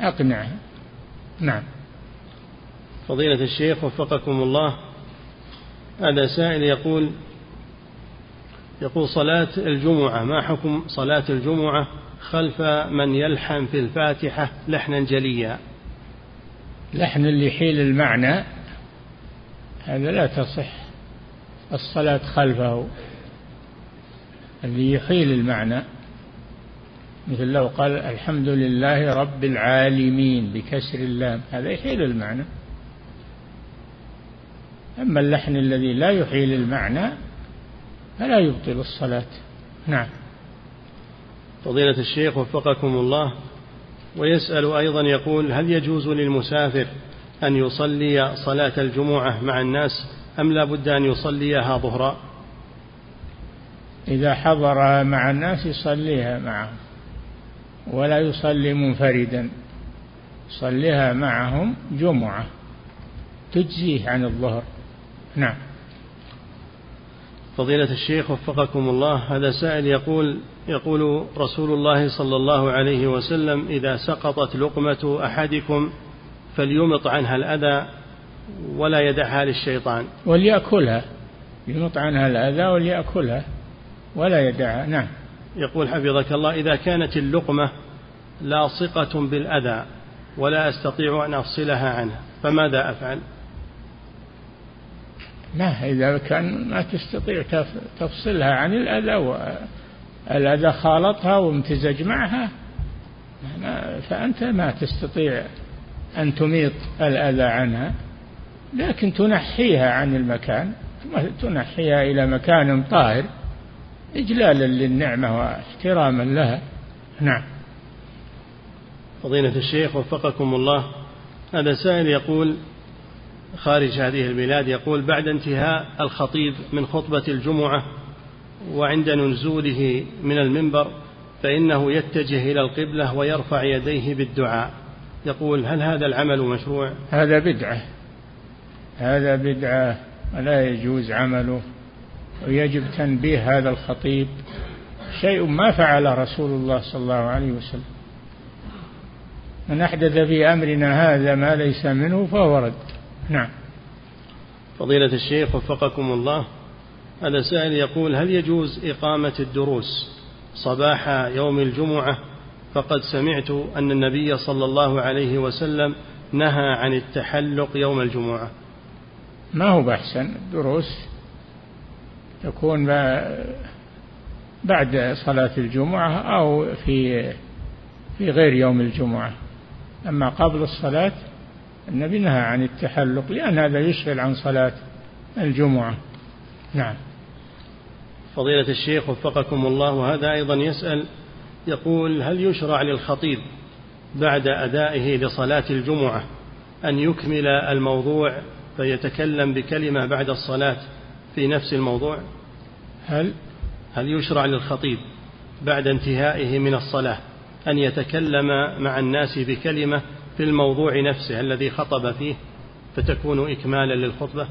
أقنعها. نعم. فضيلة الشيخ وفقكم الله هذا سائل يقول يقول صلاة الجمعة ما حكم صلاة الجمعة خلف من يلحن في الفاتحة لحنا جليا؟ لحن اللي يحيل المعنى هذا لا تصح. الصلاة خلفه اللي يحيل المعنى. مثل لو قال الحمد لله رب العالمين بكسر اللام هذا يحيل المعنى. أما اللحن الذي لا يحيل المعنى فلا يبطل الصلاة. نعم. فضيلة الشيخ وفقكم الله ويسأل أيضا يقول هل يجوز للمسافر أن يصلي صلاة الجمعة مع الناس أم لا بد أن يصليها ظهرا إذا حضر مع الناس يصليها معهم ولا يصلي منفردا يصليها معهم جمعة تجزيه عن الظهر. نعم. فضيلة الشيخ وفقكم الله هذا سائل يقول يقول رسول الله صلى الله عليه وسلم إذا سقطت لقمة أحدكم فليمط عنها الأذى ولا يدعها للشيطان. وليأكلها. يمط عنها الأذى وليأكلها ولا يدعها. نعم. يقول حفظك الله إذا كانت اللقمة لاصقة بالأذى ولا أستطيع أن أفصلها عنها فماذا أفعل؟ لا إذا كان ما تستطيع تفصلها عن الأذى الأذى خالطها وامتزج معها فأنت ما تستطيع أن تميط الأذى عنها لكن تنحيها عن المكان تنحيها إلى مكان طاهر إجلالا للنعمة واحتراما لها. نعم. فضيلة الشيخ وفقكم الله هذا سائل يقول خارج هذه البلاد يقول بعد انتهاء الخطيب من خطبة الجمعة وعند نزوله من المنبر فإنه يتجه إلى القبلة ويرفع يديه بالدعاء. يقول هل هذا العمل مشروع؟ هذا بدعة. هذا بدعة ولا يجوز عمله. ويجب تنبيه هذا الخطيب. شيء ما فعل رسول الله صلى الله عليه وسلم. من أحدث في أمرنا هذا ما ليس منه فهو رد. نعم. فضيلة الشيخ وفقكم الله هذا سائل يقول هل يجوز إقامة الدروس صباح يوم الجمعة؟ فقد سمعت أن النبي صلى الله عليه وسلم نهى عن التحلق يوم الجمعة. ما هو بأحسن الدروس تكون بعد صلاة الجمعة أو في في غير يوم الجمعة. أما قبل الصلاة النبي نهى عن التحلق لأن هذا يشغل عن صلاة الجمعة. نعم. فضيلة الشيخ وفقكم الله وهذا أيضا يسأل يقول هل يشرع للخطيب بعد أدائه لصلاة الجمعة أن يكمل الموضوع فيتكلم بكلمة بعد الصلاة في نفس الموضوع؟ هل؟ هل يشرع للخطيب بعد انتهائه من الصلاة أن يتكلم مع الناس بكلمة في الموضوع نفسه الذي خطب فيه فتكون إكمالا للخطبة؟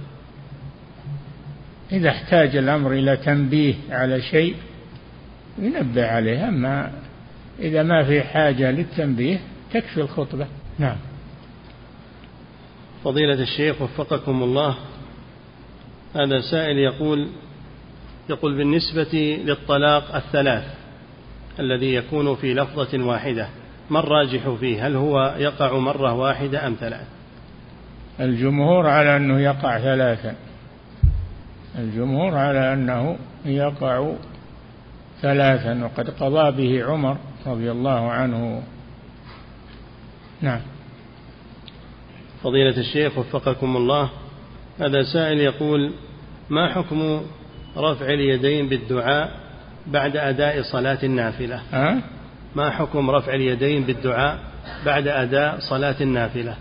إذا احتاج الأمر إلى تنبيه على شيء ينبه عليه أما إذا ما في حاجة للتنبيه تكفي الخطبة. نعم. فضيلة الشيخ وفقكم الله هذا سائل يقول يقول بالنسبة للطلاق الثلاث الذي يكون في لفظة واحدة ما الراجح فيه؟ هل هو يقع مرة واحدة أم ثلاث الجمهور على أنه يقع ثلاثا. الجمهور على أنه يقع ثلاثا وقد قضى به عمر رضي الله عنه. نعم. فضيلة الشيخ وفقكم الله هذا سائل يقول ما حكم رفع اليدين بالدعاء بعد أداء صلاة النافلة؟ أه؟ ما حكم رفع اليدين بالدعاء بعد أداء صلاة النافلة؟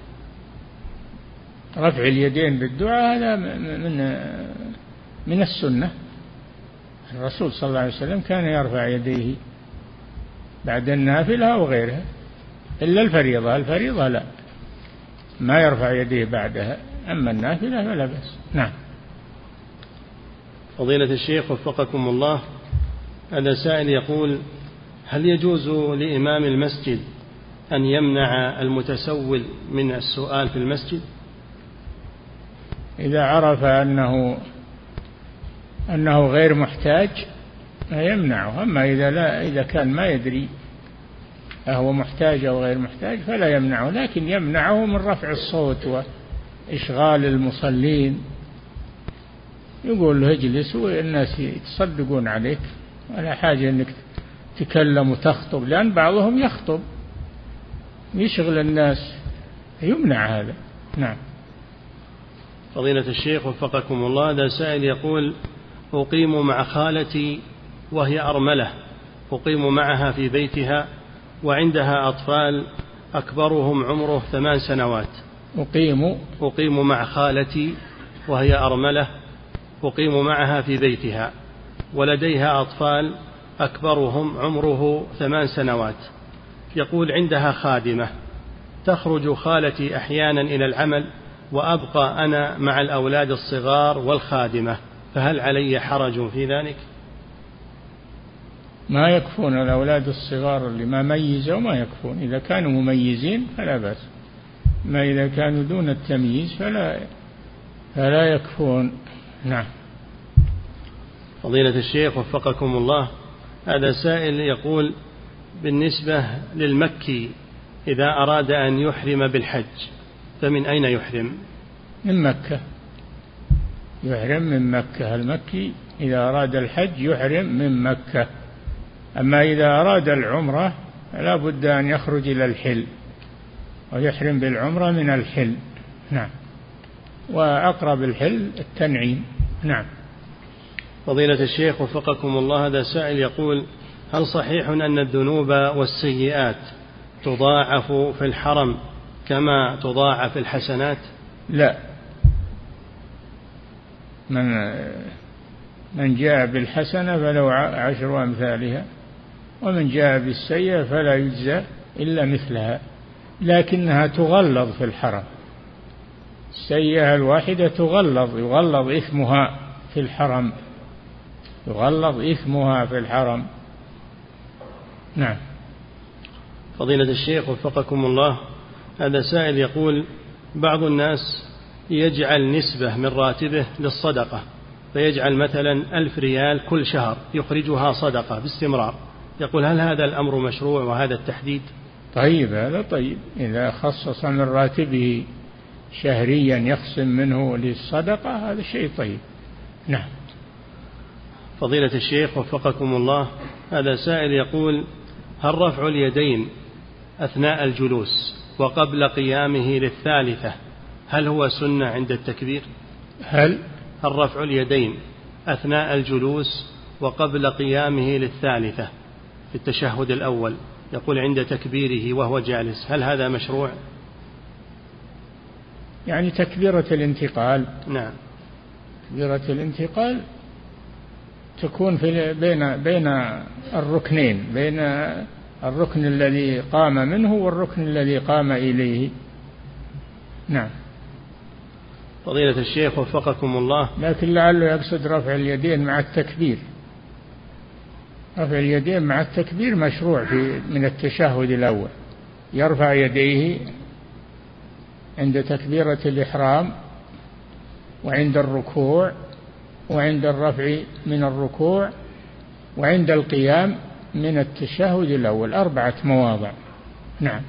رفع اليدين بالدعاء هذا من من السنة. الرسول صلى الله عليه وسلم كان يرفع يديه بعد النافلة أو غيرها إلا الفريضة. الفريضة لا. ما يرفع يديه بعدها أما النافلة فلا بأس. نعم. فضيلة الشيخ وفقكم الله هذا سائل يقول هل يجوز لإمام المسجد أن يمنع المتسول من السؤال في المسجد؟ إذا عرف أنه أنه غير محتاج فيمنعه أما إذا لا إذا كان ما يدري أهو محتاج أو غير محتاج فلا يمنعه. لكن يمنعه من رفع الصوت وإشغال المصلين. يقول له اجلس والناس يتصدقون عليك ولا حاجة أنك تتكلم وتخطب لأن بعضهم يخطب. يشغل الناس؟ يمنع هذا. نعم. فضيلة الشيخ وفقكم الله هذا سائل يقول أقيم مع خالتي وهي أرملة. أقيم معها في بيتها وعندها أطفال أكبرهم عمره ثمان سنوات. أقيم. أقيم مع خالتي وهي أرملة. أقيم معها في بيتها. ولديها أطفال أكبرهم عمره ثمان سنوات. يقول عندها خادمة تخرج خالتي أحيانا إلى العمل وأبقى أنا مع الأولاد الصغار والخادمة فهل علي حرج في ذلك؟ ما يكفون الأولاد الصغار اللي ما ميزوا ما يكفون. إذا كانوا مميزين فلا بأس ما إذا كانوا دون التمييز فلا فلا يكفون. نعم. فضيلة الشيخ وفقكم الله هذا سائل يقول بالنسبة للمكي إذا أراد أن يحرم بالحج فمن أين يحرم؟ من مكة. يحرم من مكة. المكي إذا أراد الحج يحرم من مكة. أما إذا أراد العمرة لا بد أن يخرج إلى الحل ويحرم بالعمرة من الحل. نعم. وأقرب الحل التنعيم. نعم. فضيلة الشيخ وفقكم الله هذا سائل يقول هل صحيح أن الذنوب والسيئات تضاعف في الحرم كما تضاعف الحسنات؟ لا. من من جاء بالحسنة فله عشر أمثالها ومن جاء بالسيئة فلا يجزى إلا مثلها لكنها تغلظ في الحرم. السيئة الواحدة تغلظ يغلظ إثمها في الحرم. يغلظ إثمها في الحرم. نعم. فضيلة الشيخ وفقكم الله هذا سائل يقول بعض الناس يجعل نسبة من راتبه للصدقة فيجعل مثلا ألف ريال كل شهر يخرجها صدقة باستمرار. يقول هل هذا الأمر مشروع وهذا التحديد؟ طيب هذا طيب. إذا خصص من راتبه شهريا يقسم منه للصدقة هذا شيء طيب. نعم. فضيلة الشيخ وفقكم الله هذا سائل يقول هل رفع اليدين أثناء الجلوس وقبل قيامه للثالثة هل هو سنة عند التكبير؟ هل؟ هل رفع اليدين أثناء الجلوس وقبل قيامه للثالثة في التشهد الأول يقول عند تكبيره وهو جالس هل هذا مشروع؟ يعني تكبيرة الانتقال. نعم. تكبيرة الانتقال تكون في بين بين الركنين بين الركن الذي قام منه والركن الذي قام إليه. نعم. فضيلة الشيخ وفقكم الله. لكن لعله يقصد رفع اليدين مع التكبير. رفع اليدين مع التكبير مشروع في من التشهد الأول. يرفع يديه عند تكبيرة الإحرام وعند الركوع وعند الرفع من الركوع وعند القيام من التشهد الأول. أربعة مواضع. نعم.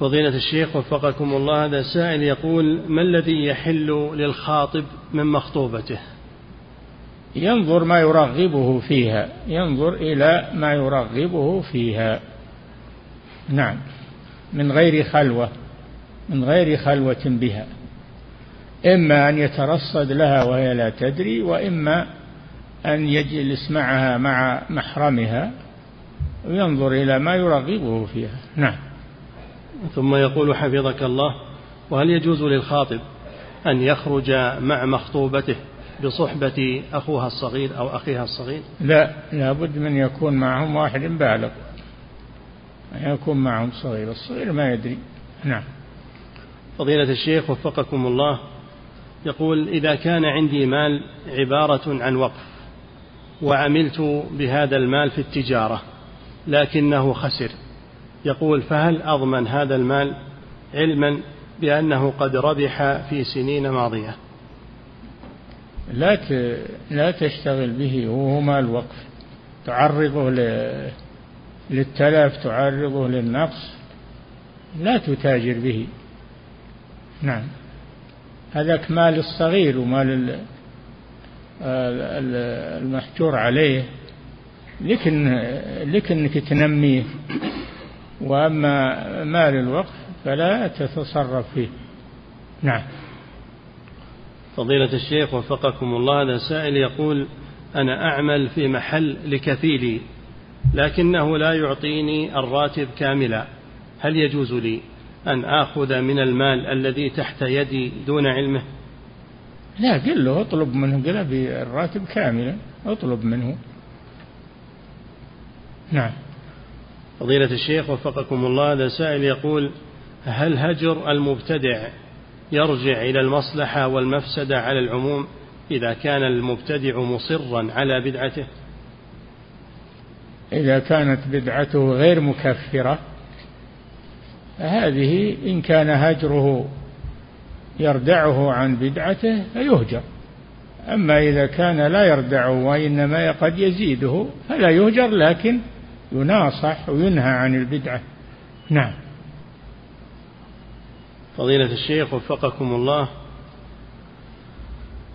فضيلة الشيخ وفقكم الله هذا سائل يقول ما الذي يحل للخاطب من مخطوبته؟ ينظر ما يرغبه فيها. ينظر إلى ما يرغبه فيها. نعم. من غير خلوة. من غير خلوة بها. إما أن يترصد لها وهي لا تدري وإما أن يجلس معها مع محرمها وينظر إلى ما يرغبه فيها. نعم. ثم يقول حفظك الله وهل يجوز للخاطب أن يخرج مع مخطوبته بصحبة أخوها الصغير أو أخيها الصغير؟ لا لابد من يكون معهم واحد بالغ. يكون معهم صغير الصغير ما يدري. نعم. فضيلة الشيخ وفقكم الله يقول إذا كان عندي مال عبارة عن وقف وعملت بهذا المال في التجارة لكنه خسر يقول فهل أضمن هذا المال علما بأنه قد ربح في سنين ماضية؟ لا لا تشتغل به وهو مال وقف. تعرضه للتلف تعرضه للنقص لا تتاجر به. نعم. هذاك مال الصغير ومال المحجور عليه لكن لكنك تنميه. وأما مال الوقف فلا تتصرف فيه. نعم. فضيلة الشيخ وفقكم الله هذا سائل يقول أنا أعمل في محل لكفيلي لكنه لا يعطيني الراتب كاملا هل يجوز لي؟ أن آخذ من المال الذي تحت يدي دون علمه؟ لا قل له اطلب منه قل بالراتب كاملا اطلب منه. نعم. فضيلة الشيخ وفقكم الله هذا سائل يقول هل هجر المبتدع يرجع إلى المصلحة والمفسدة على العموم إذا كان المبتدع مصرا على بدعته؟ إذا كانت بدعته غير مكفرة هذه إن كان هجره يردعه عن بدعته فيهجر. أما إذا كان لا يردعه وإنما قد يزيده فلا يهجر لكن يناصح وينهى عن البدعة. نعم. فضيلة الشيخ وفقكم الله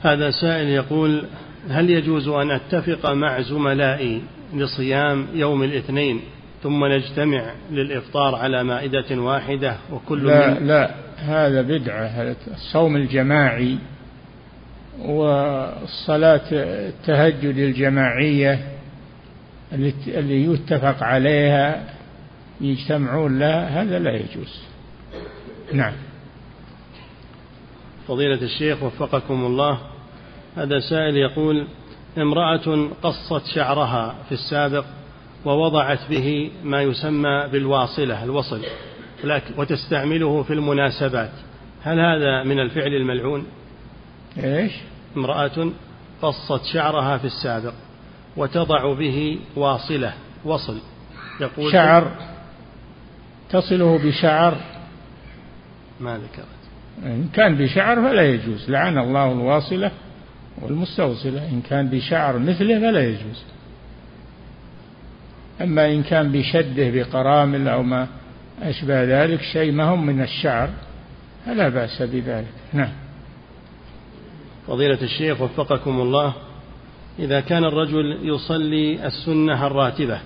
هذا سائل يقول هل يجوز أن أتفق مع زملائي لصيام يوم الاثنين ثم نجتمع للإفطار على مائدة واحدة وكل لا من لا هذا بدعة الصوم الجماعي والصلاة التهجد الجماعية اللي يتفق عليها يجتمعون لها هذا لا يجوز. نعم. فضيلة الشيخ وفقكم الله هذا سائل يقول امرأة قصت شعرها في السابق ووضعت به ما يسمى بالواصلة الوصل وتستعمله في المناسبات. هل هذا من الفعل الملعون؟ إيش؟ امرأة قصت شعرها في السابق وتضع به واصلة وصل. يقول شعر. تصله بشعر. ما ذكرت. إن كان بشعر فلا يجوز. لعن الله الواصلة والمستوصلة. إن كان بشعر مثله فلا يجوز. أما إن كان بشده بقرامل أو ما أشبه ذلك شيء ما هم من الشعر فلا بأس بذلك. نعم. فضيلة الشيخ وفقكم الله إذا كان الرجل يصلي السنة الراتبة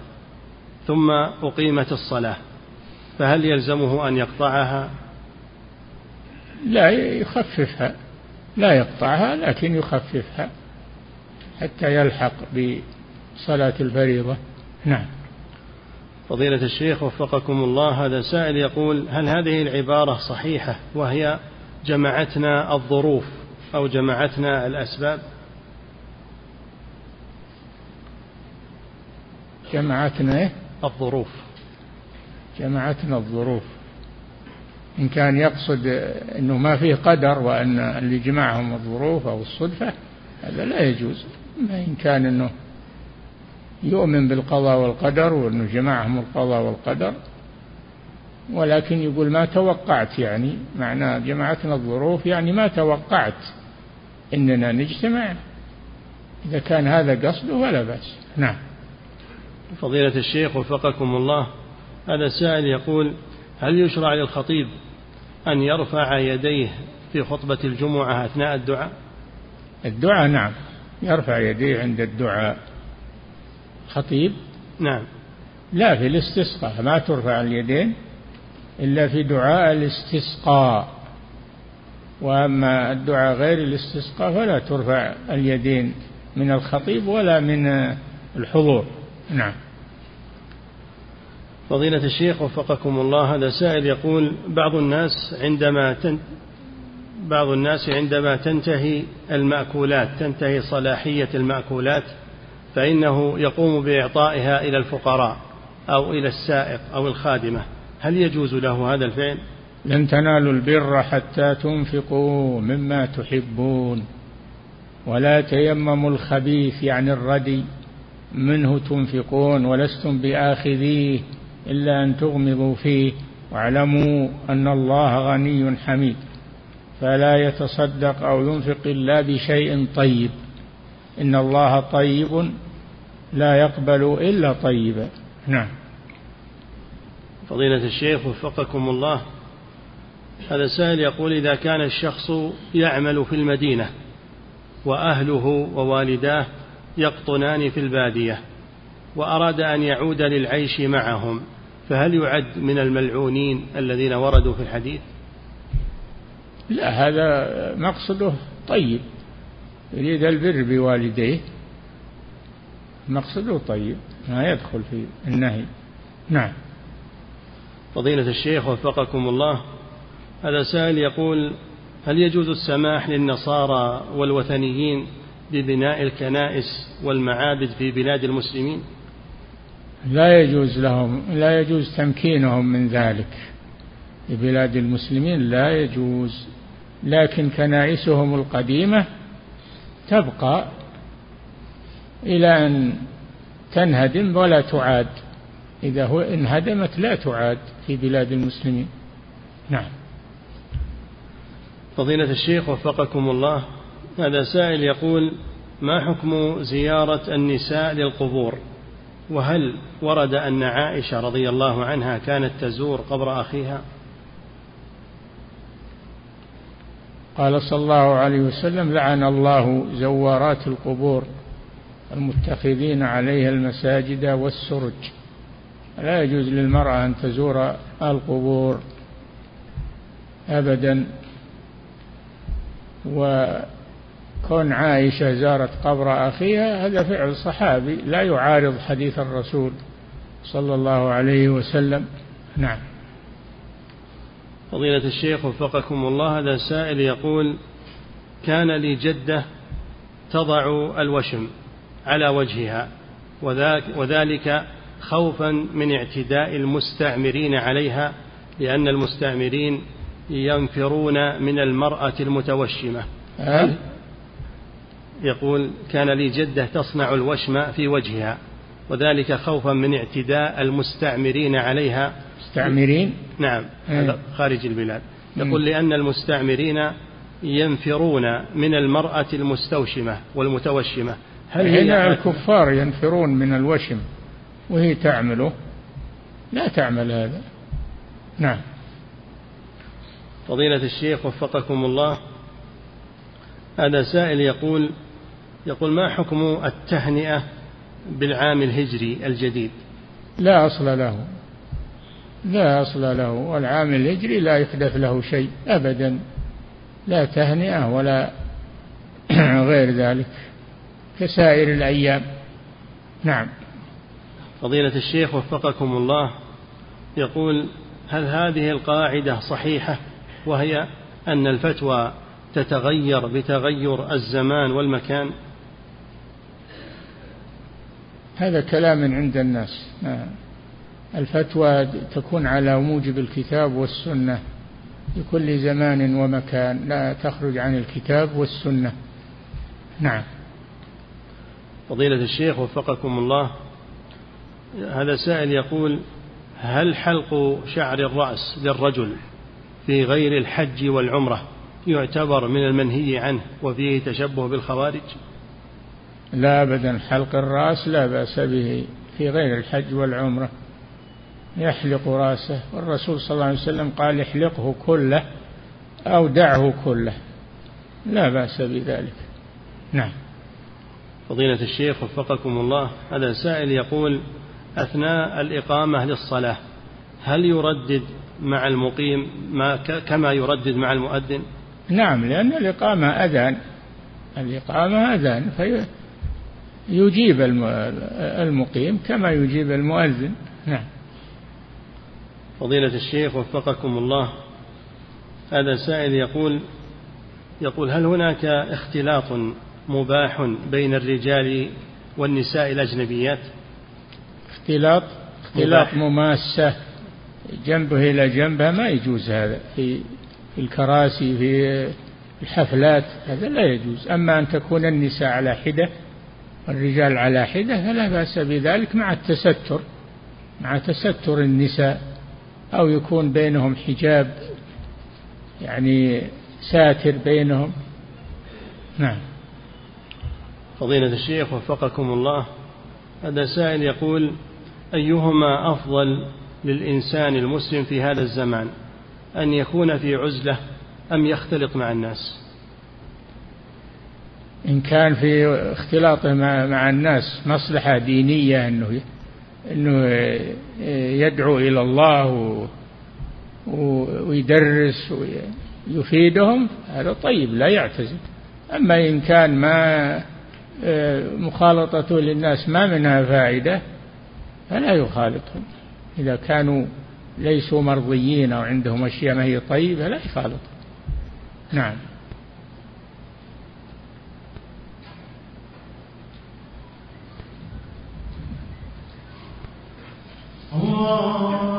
ثم أقيمت الصلاة فهل يلزمه أن يقطعها؟ لا يخففها. لا يقطعها لكن يخففها حتى يلحق بصلاة الفريضة. نعم. فضيلة الشيخ وفقكم الله هذا سائل يقول هل هذه العبارة صحيحة وهي جمعتنا الظروف أو جمعتنا الأسباب؟ جمعتنا إيه؟ الظروف. جمعتنا الظروف. إن كان يقصد أنه ما فيه قدر وأن اللي جمعهم الظروف أو الصدفة هذا لا يجوز. ما إن كان أنه يؤمن بالقضاء والقدر وأنه جمعهم القضاء والقدر ولكن يقول ما توقعت يعني معناه جمعتنا الظروف يعني ما توقعت إننا نجتمع. إذا كان هذا قصده فلا بأس. نعم. فضيلة الشيخ وفقكم الله هذا سائل يقول هل يشرع للخطيب أن يرفع يديه في خطبة الجمعة أثناء الدعاء؟ الدعاء نعم يرفع يديه عند الدعاء. خطيب؟ نعم. لا في الاستسقاء. ما ترفع اليدين إلا في دعاء الاستسقاء. وأما الدعاء غير الاستسقاء فلا ترفع اليدين من الخطيب ولا من الحضور. نعم. فضيلة الشيخ وفقكم الله هذا سائل يقول بعض الناس عندما تن بعض الناس عندما تنتهي المأكولات تنتهي صلاحية المأكولات فإنه يقوم بإعطائها إلى الفقراء أو إلى السائق أو الخادمة. هل يجوز له هذا الفعل؟ لن تنالوا البر حتى تنفقوا مما تحبون ولا تيمموا الخبيث يعني الردي منه تنفقون ولستم بآخذيه إلا أن تغمضوا فيه واعلموا أن الله غني حميد. فلا يتصدق أو ينفق إلا بشيء طيب. إن الله طيب لا يقبل إلا طيبا نعم. فضيلة الشيخ وفقكم الله هذا سائل يقول إذا كان الشخص يعمل في المدينة وأهله ووالداه يقطنان في البادية وأراد أن يعود للعيش معهم فهل يعد من الملعونين الذين وردوا في الحديث؟ لا هذا مقصده طيب. يريد البر بوالديه. مقصده طيب ما يدخل في النهي. نعم. فضيلة الشيخ وفقكم الله هذا سائل يقول هل يجوز السماح للنصارى والوثنيين ببناء الكنائس والمعابد في بلاد المسلمين؟ لا يجوز لهم لا يجوز تمكينهم من ذلك. في بلاد المسلمين لا يجوز لكن كنائسهم القديمة تبقى إلى أن تنهدم ولا تعاد. إذا هو انهدمت لا تعاد في بلاد المسلمين. نعم. فضيلة الشيخ وفقكم الله هذا سائل يقول ما حكم زيارة النساء للقبور؟ وهل ورد أن عائشة رضي الله عنها كانت تزور قبر أخيها؟ قال صلى الله عليه وسلم لعن الله زوارات القبور المتخذين عليها المساجد والسرج. لا يجوز للمرأة أن تزور القبور أبدا. وكون عائشة زارت قبر أخيها هذا فعل صحابي لا يعارض حديث الرسول صلى الله عليه وسلم. نعم. فضيلة الشيخ وفقكم الله هذا سائل يقول كان لي جدة تضع الوشم على وجهها وذلك خوفا من اعتداء المستعمرين عليها لأن يقول كان لي جدة تصنع الوشم في وجهها وذلك خوفا من اعتداء المستعمرين عليها مستعمرين؟ نعم إيه. خارج البلاد. يقول لأن المستعمرين ينفرون من المرأة المستوشمة والمتوشمة. هل هنا الكفار ينفرون من الوشم وهي تعمله؟ لا تعمل هذا. نعم. فضيلة الشيخ وفقكم الله هذا سائل يقول يقول ما حكم التهنئة بالعام الهجري الجديد؟ لا أصل له. لا أصل له والعام الهجري لا يحدث له شيء أبدا لا تهنئة ولا غير ذلك كسائر الأيام. نعم. فضيلة الشيخ وفقكم الله يقول هل هذه القاعدة صحيحة؟ وهي أن الفتوى تتغير بتغير الزمان والمكان؟ هذا كلام عند الناس. نعم. الفتوى تكون على موجب الكتاب والسنة. في كل زمان ومكان لا تخرج عن الكتاب والسنة. نعم. فضيلة الشيخ وفقكم الله هذا سائل يقول هل حلق شعر الرأس للرجل في غير الحج والعمرة يعتبر من المنهي عنه وفيه تشبه بالخوارج؟ لا أبدا حلق الرأس لا بأس به في غير الحج والعمرة. يحلق رأسه. والرسول صلى الله عليه وسلم قال احلقه كله أو دعه كله. لا بأس بذلك. نعم. فضيلة الشيخ وفقكم الله هذا سائل يقول أثناء الإقامة للصلاة هل يردد مع المقيم ما كما يردد مع المؤذن؟ نعم لأن الإقامة أذان. الإقامة أذان فيجيب المقيم كما يجيب المؤذن. نعم. فضيلة الشيخ وفقكم الله. هذا سائل يقول يقول هل هناك اختلاط مباح بين الرجال والنساء الأجنبيات؟ اختلاط؟ اختلاط مماسة جنبه إلى جنبها ما يجوز هذا. في في الكراسي في الحفلات هذا لا يجوز. أما أن تكون النساء على حدة والرجال على حدة فلا بأس بذلك مع التستر مع تستر النساء. أو يكون بينهم حجاب يعني ساتر بينهم. نعم. فضيلة الشيخ وفقكم الله هذا سائل يقول أيهما أفضل للإنسان المسلم في هذا الزمان أن يكون في عزلة أم يختلط مع الناس؟ إن كان في اختلاطه مع, مع الناس مصلحة دينية أنه أنه يدعو إلى الله ويدرس ويفيدهم هذا طيب لا يعتزل. أما إن كان ما مخالطته للناس ما منها فائدة فلا يخالطهم. إذا كانوا ليسوا مرضيين أو عندهم أشياء ما هي طيبة لا يخالط نعم. الله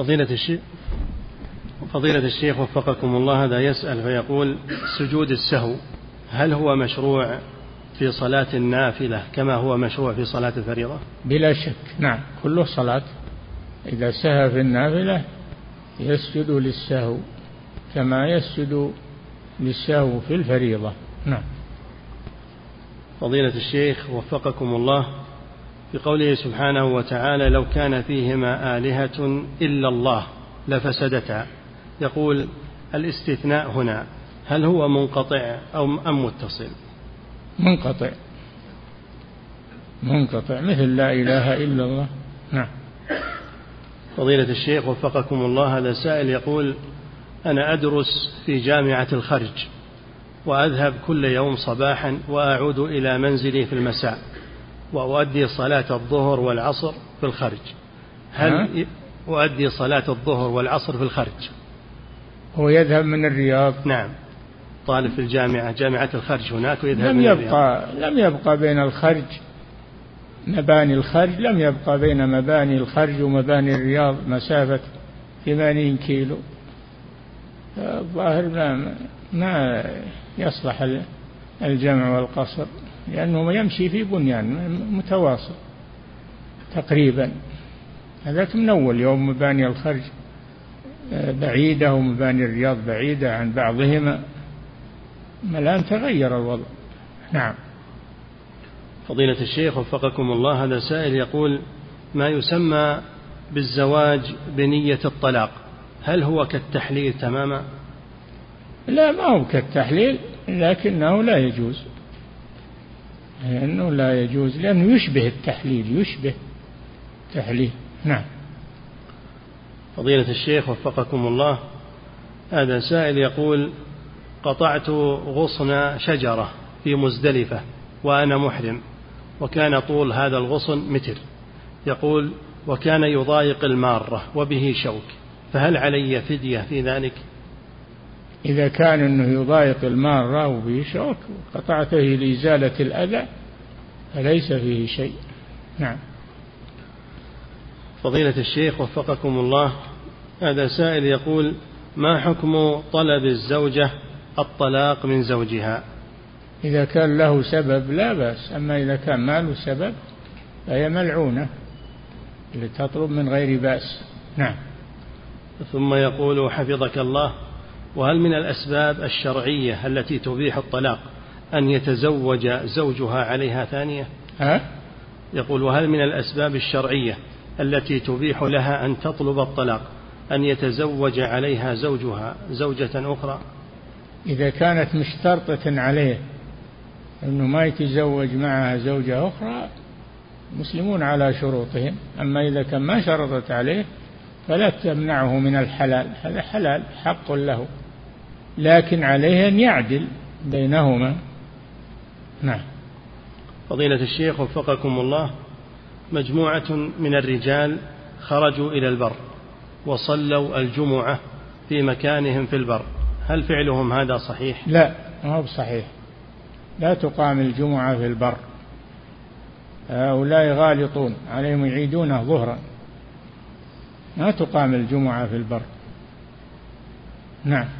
فضيلة الشيخ فضيلة الشيخ وفقكم الله هذا يسأل فيقول سجود السهو هل هو مشروع في صلاة النافلة كما هو مشروع في صلاة الفريضة؟ بلا شك. نعم. كله صلاة. إذا سهى في النافلة يسجد للسهو كما يسجد للسهو في الفريضة. نعم. فضيلة الشيخ وفقكم الله في قوله سبحانه وتعالى لو كان فيهما آلهة إلا الله لفسدتا. يقول الاستثناء هنا هل هو منقطع أو أم متصل؟ منقطع. منقطع. مثل لا إله إلا الله. نعم. فضيلة الشيخ وفقكم الله هذا سائل يقول أنا أدرس في جامعة الخرج وأذهب كل يوم صباحا وأعود إلى منزلي في المساء. وأؤدي صلاة الظهر والعصر في الخرج هل أؤدي صلاة الظهر والعصر في الخرج هو يذهب من الرياض. نعم. طالب في الجامعة جامعة الخرج هناك ويذهب لم من يبقى لم يبقى بين الخرج مباني الخرج لم يبقى بين مباني الخرج ومباني الرياض. مسافة ثمانين كيلو. الظاهر ما ما يصلح الجمع والقصر. لأنه يمشي في بنيان متواصل تقريبا. هذاك من أول يوم مباني الخرج. آه، بعيدة ومباني الرياض بعيدة عن بعضهما. الآن تغير الوضع. نعم. فضيلة الشيخ وفقكم الله هذا سائل يقول ما يسمى بالزواج بنية الطلاق؟ هل هو كالتحليل تماما؟ لا ما هو كالتحليل لكنه لا يجوز. لأنه لا يجوز لأنه يشبه التحليل يشبه التحليل نعم. فضيلة الشيخ وفقكم الله هذا سائل يقول قطعت غصن شجرة في مزدلفة وأنا محرم وكان طول هذا الغصن متر. يقول وكان يضايق المارة وبه شوك فهل علي فدية في ذلك؟ إذا كان أنه يضايق المارة وبه شوك قطعته لإزالة الأذى فليس فيه شيء. نعم. فضيلة الشيخ وفقكم الله هذا سائل يقول ما حكم طلب الزوجة الطلاق من زوجها؟ إذا كان له سبب لا بأس أما إذا كان ما له سبب فهي ملعونة لتطلب من غير بأس. نعم. ثم يقول حفظك الله وهل من الأسباب الشرعية التي تبيح الطلاق أن يتزوج زوجها عليها ثانية؟ ها؟ يقول وهل من الأسباب الشرعية التي تبيح لها أن تطلب الطلاق أن يتزوج عليها زوجها زوجة أخرى؟ إذا كانت مشترطة عليه أنه ما يتزوج معها زوجة أخرى مسلمون على شروطهم. أما إذا كان ما شرطت عليه فلا تمنعه من الحلال. هذا حلال حق له. لكن عليه أن يعدل بينهما. نعم. فضيلة الشيخ وفقكم الله مجموعة من الرجال خرجوا إلى البر وصلوا الجمعة في مكانهم في البر. هل فعلهم هذا صحيح؟ لا ما هو صحيح لا تقام الجمعة في البر. هؤلاء غالطون عليهم يعيدونه ظهرا. ما تقام الجمعة في البر. نعم.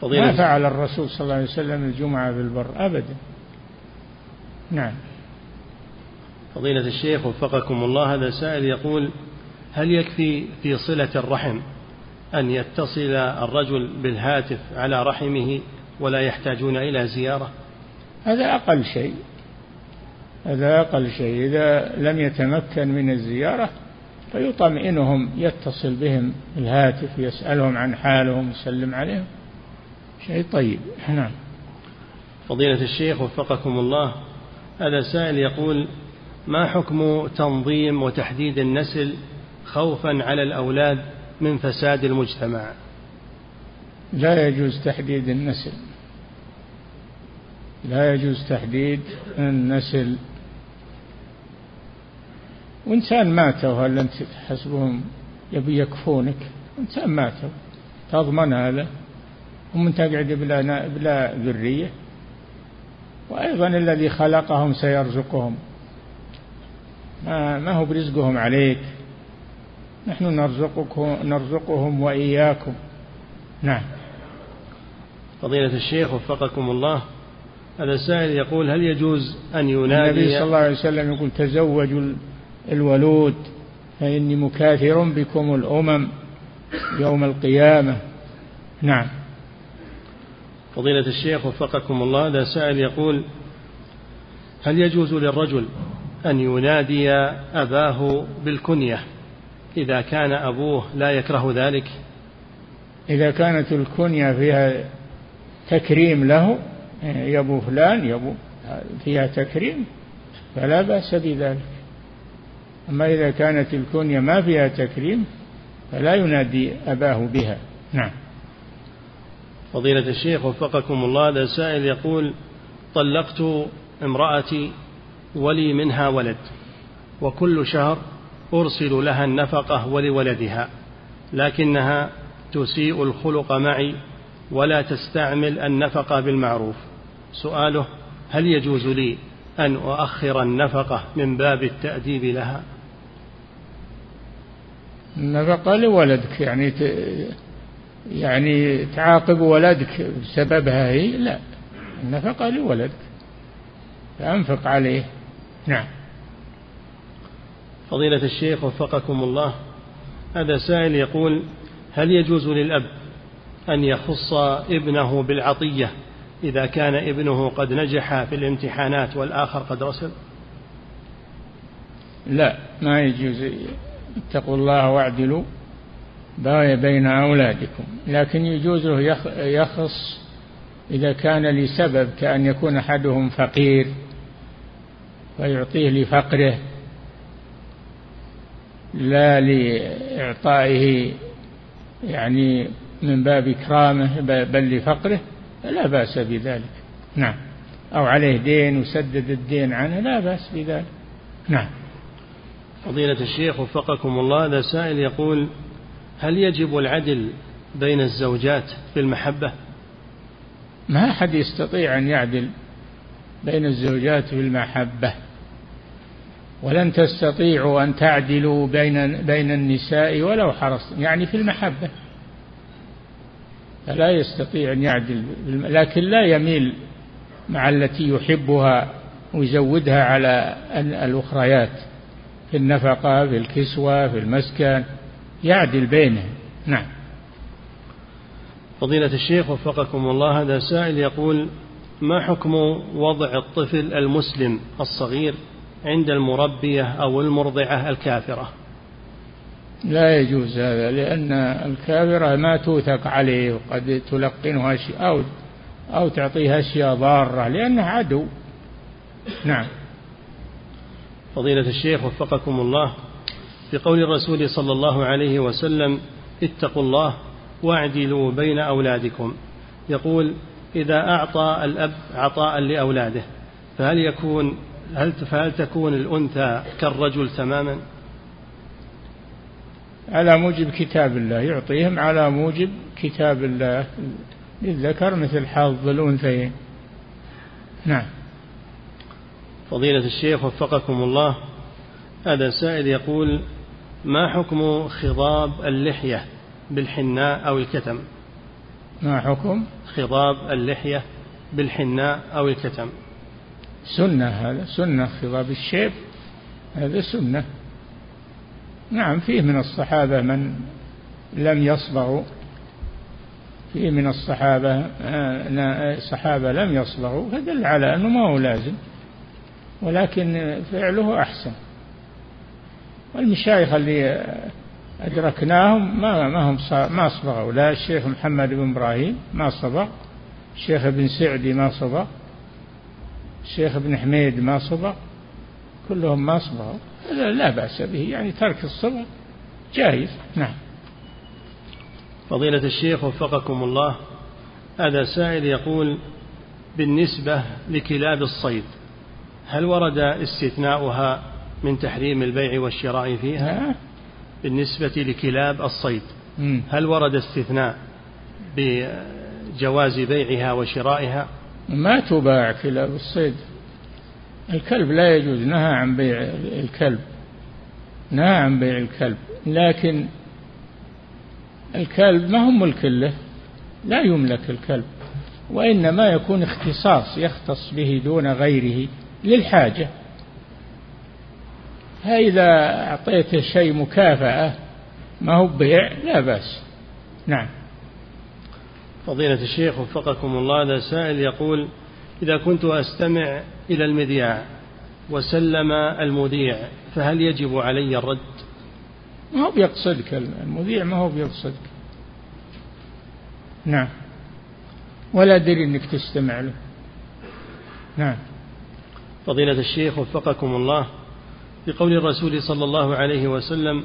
فضيلة ما فعل الرسول صلى الله عليه وسلم الجمعة في البر أبدا. نعم. فضيلة الشيخ وفقكم الله هذا سائل يقول هل يكفي في صلة الرحم أن يتصل الرجل بالهاتف على رحمه ولا يحتاجون إلى زيارة؟ هذا أقل شيء. هذا أقل شيء. إذا لم يتمكن من الزيارة فيطمئنهم يتصل بهم الهاتف يسألهم عن حالهم يسلم عليهم. شيء طيب. نعم. فضيلة الشيخ وفقكم الله هذا سائل يقول ما حكم تنظيم وتحديد النسل خوفا على الأولاد من فساد المجتمع؟ لا يجوز تحديد النسل. لا يجوز تحديد النسل. وإنسان ماتوا هل أنت تحسبهم يبي يكفونك؟ إنسان ماتوا. تضمن هذا هم تقعد بلا بلا ذرية. وأيضا الذي خلقهم سيرزقهم. ما, ما هو برزقهم عليك؟ نحن نرزقكم نرزقهم وإياكم. نعم. فضيلة الشيخ وفقكم الله هذا السائل يقول هل يجوز أن ينادي النبي صلى الله عليه وسلم يقول تزوجوا الولود فإني مكاثر بكم الأمم يوم القيامة. نعم. فضيلة الشيخ وفقكم الله هذا سائل يقول هل يجوز للرجل أن ينادي أباه بالكنية إذا كان أبوه لا يكره ذلك؟ إذا كانت الكنية فيها تكريم له يا أبو فلان يا أبو فيها تكريم فلا بأس بذلك. أما إذا كانت الكنية ما فيها تكريم فلا ينادي أباه بها. نعم. فضيلة الشيخ وفقكم الله هذا سائل يقول طلقت امرأتي ولي منها ولد وكل شهر أرسل لها النفقة ولولدها لكنها تسيء الخلق معي ولا تستعمل النفقة بالمعروف سؤاله هل يجوز لي أن أؤخر النفقة من باب التأديب لها النفقة لولدك يعني. يعني تعاقب ولدك بسببها هي لا. النفقة لولدك. فأنفق عليه. نعم. فضيلة الشيخ وفقكم الله هذا سائل يقول هل يجوز للأب أن يخص ابنه بالعطية إذا كان ابنه قد نجح في الامتحانات والآخر قد رسب لا ما يجوز. اتقوا الله واعدلوا. بين أولادكم لكن يجوز يخص إذا كان لسبب كأن يكون أحدهم فقير فيعطيه لفقره لا لإعطائه يعني من باب إكرامه بل لفقره لا بأس بذلك. نعم. أو عليه دين وسدد الدين عنه لا بأس بذلك. نعم. فضيلة الشيخ وفقكم الله هذا سائل يقول هل يجب العدل بين الزوجات في المحبة؟ ما أحد يستطيع أن يعدل بين الزوجات في المحبة ولن تستطيعوا أن تعدلوا بين بين النساء ولو حرصتم يعني في المحبة. فلا يستطيع أن يعدل لكن لا يميل مع التي يحبها ويزودها على الأخريات في النفقة في الكسوة في المسكن. يعدل بينهم. نعم. فضيلة الشيخ وفقكم الله هذا سائل يقول ما حكم وضع الطفل المسلم الصغير عند المربية أو المرضعة الكافرة؟ لا يجوز هذا لأن الكافرة ما توثق عليه وقد تلقنها أشياء أو أو تعطيها أشياء ضارة لأنه عدو. نعم. فضيلة الشيخ وفقكم الله في قول الرسول صلى الله عليه وسلم اتقوا الله واعدلوا بين أولادكم. يقول إذا أعطى الأب عطاء لأولاده فهل يكون هل فهل تكون الأنثى كالرجل تماما؟ على موجب كتاب الله يعطيهم على موجب كتاب الله للذكر مثل حظ الأنثيين. نعم. فضيلة الشيخ وفقكم الله هذا سائل يقول ما حكم خضاب اللحية بالحناء أو الكتم؟ ما حكم؟ خضاب اللحية بالحناء أو الكتم. سنة هذا سنة خضاب الشيب هذا سنة. نعم فيه من الصحابة من لم يصبغوا. فيه من الصحابة صحابة لم يصبغوا فدل على أنه ما هو لازم. ولكن فعله أحسن. والمشايخ اللي أدركناهم ما ما هم ما صبغوا. لا الشيخ محمد بن إبراهيم ما صبغ. الشيخ ابن سعدي ما صبغ. الشيخ ابن حميد ما صبغ. كلهم ما صبغوا. لا بأس به. يعني ترك الصبغ جائز نعم. فضيلة الشيخ وفقكم الله هذا سائل يقول بالنسبة لكلاب الصيد هل ورد استثناؤها من تحريم البيع والشراء فيها بالنسبة لكلاب الصيد. هل ورد استثناء بجواز بيعها وشرائها؟ ما تباع كلاب الصيد. الكلب لا يجوز نهى عن بيع الكلب. نعم بيع الكلب. لكن الكلب ما هو ملك له لا يملك الكلب. وإنما يكون اختصاص يختص به دون غيره للحاجة. فإذا أعطيته شيء مكافأة ما هو بيع لا بأس. نعم. فضيلة الشيخ وفقكم الله هذا سائل يقول إذا كنت أستمع إلى المذياع وسلم المذيع فهل يجب علي الرد؟ ما هو بيقصدك المذيع ما هو بيقصدك. نعم. ولا أدري أنك تستمع له. نعم. فضيلة الشيخ وفقكم الله بقول الرسول صلى الله عليه وسلم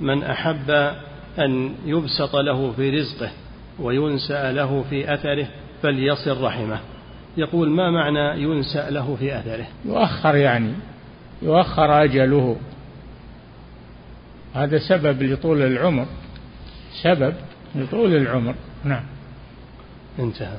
من أحب أن يبسط له في رزقه وينسأ له في أثره فليصل رحمه. يقول ما معنى ينسأ له في أثره؟ يؤخر يعني يؤخر أجله. هذا سبب لطول العمر سبب لطول العمر. نعم. انتهى.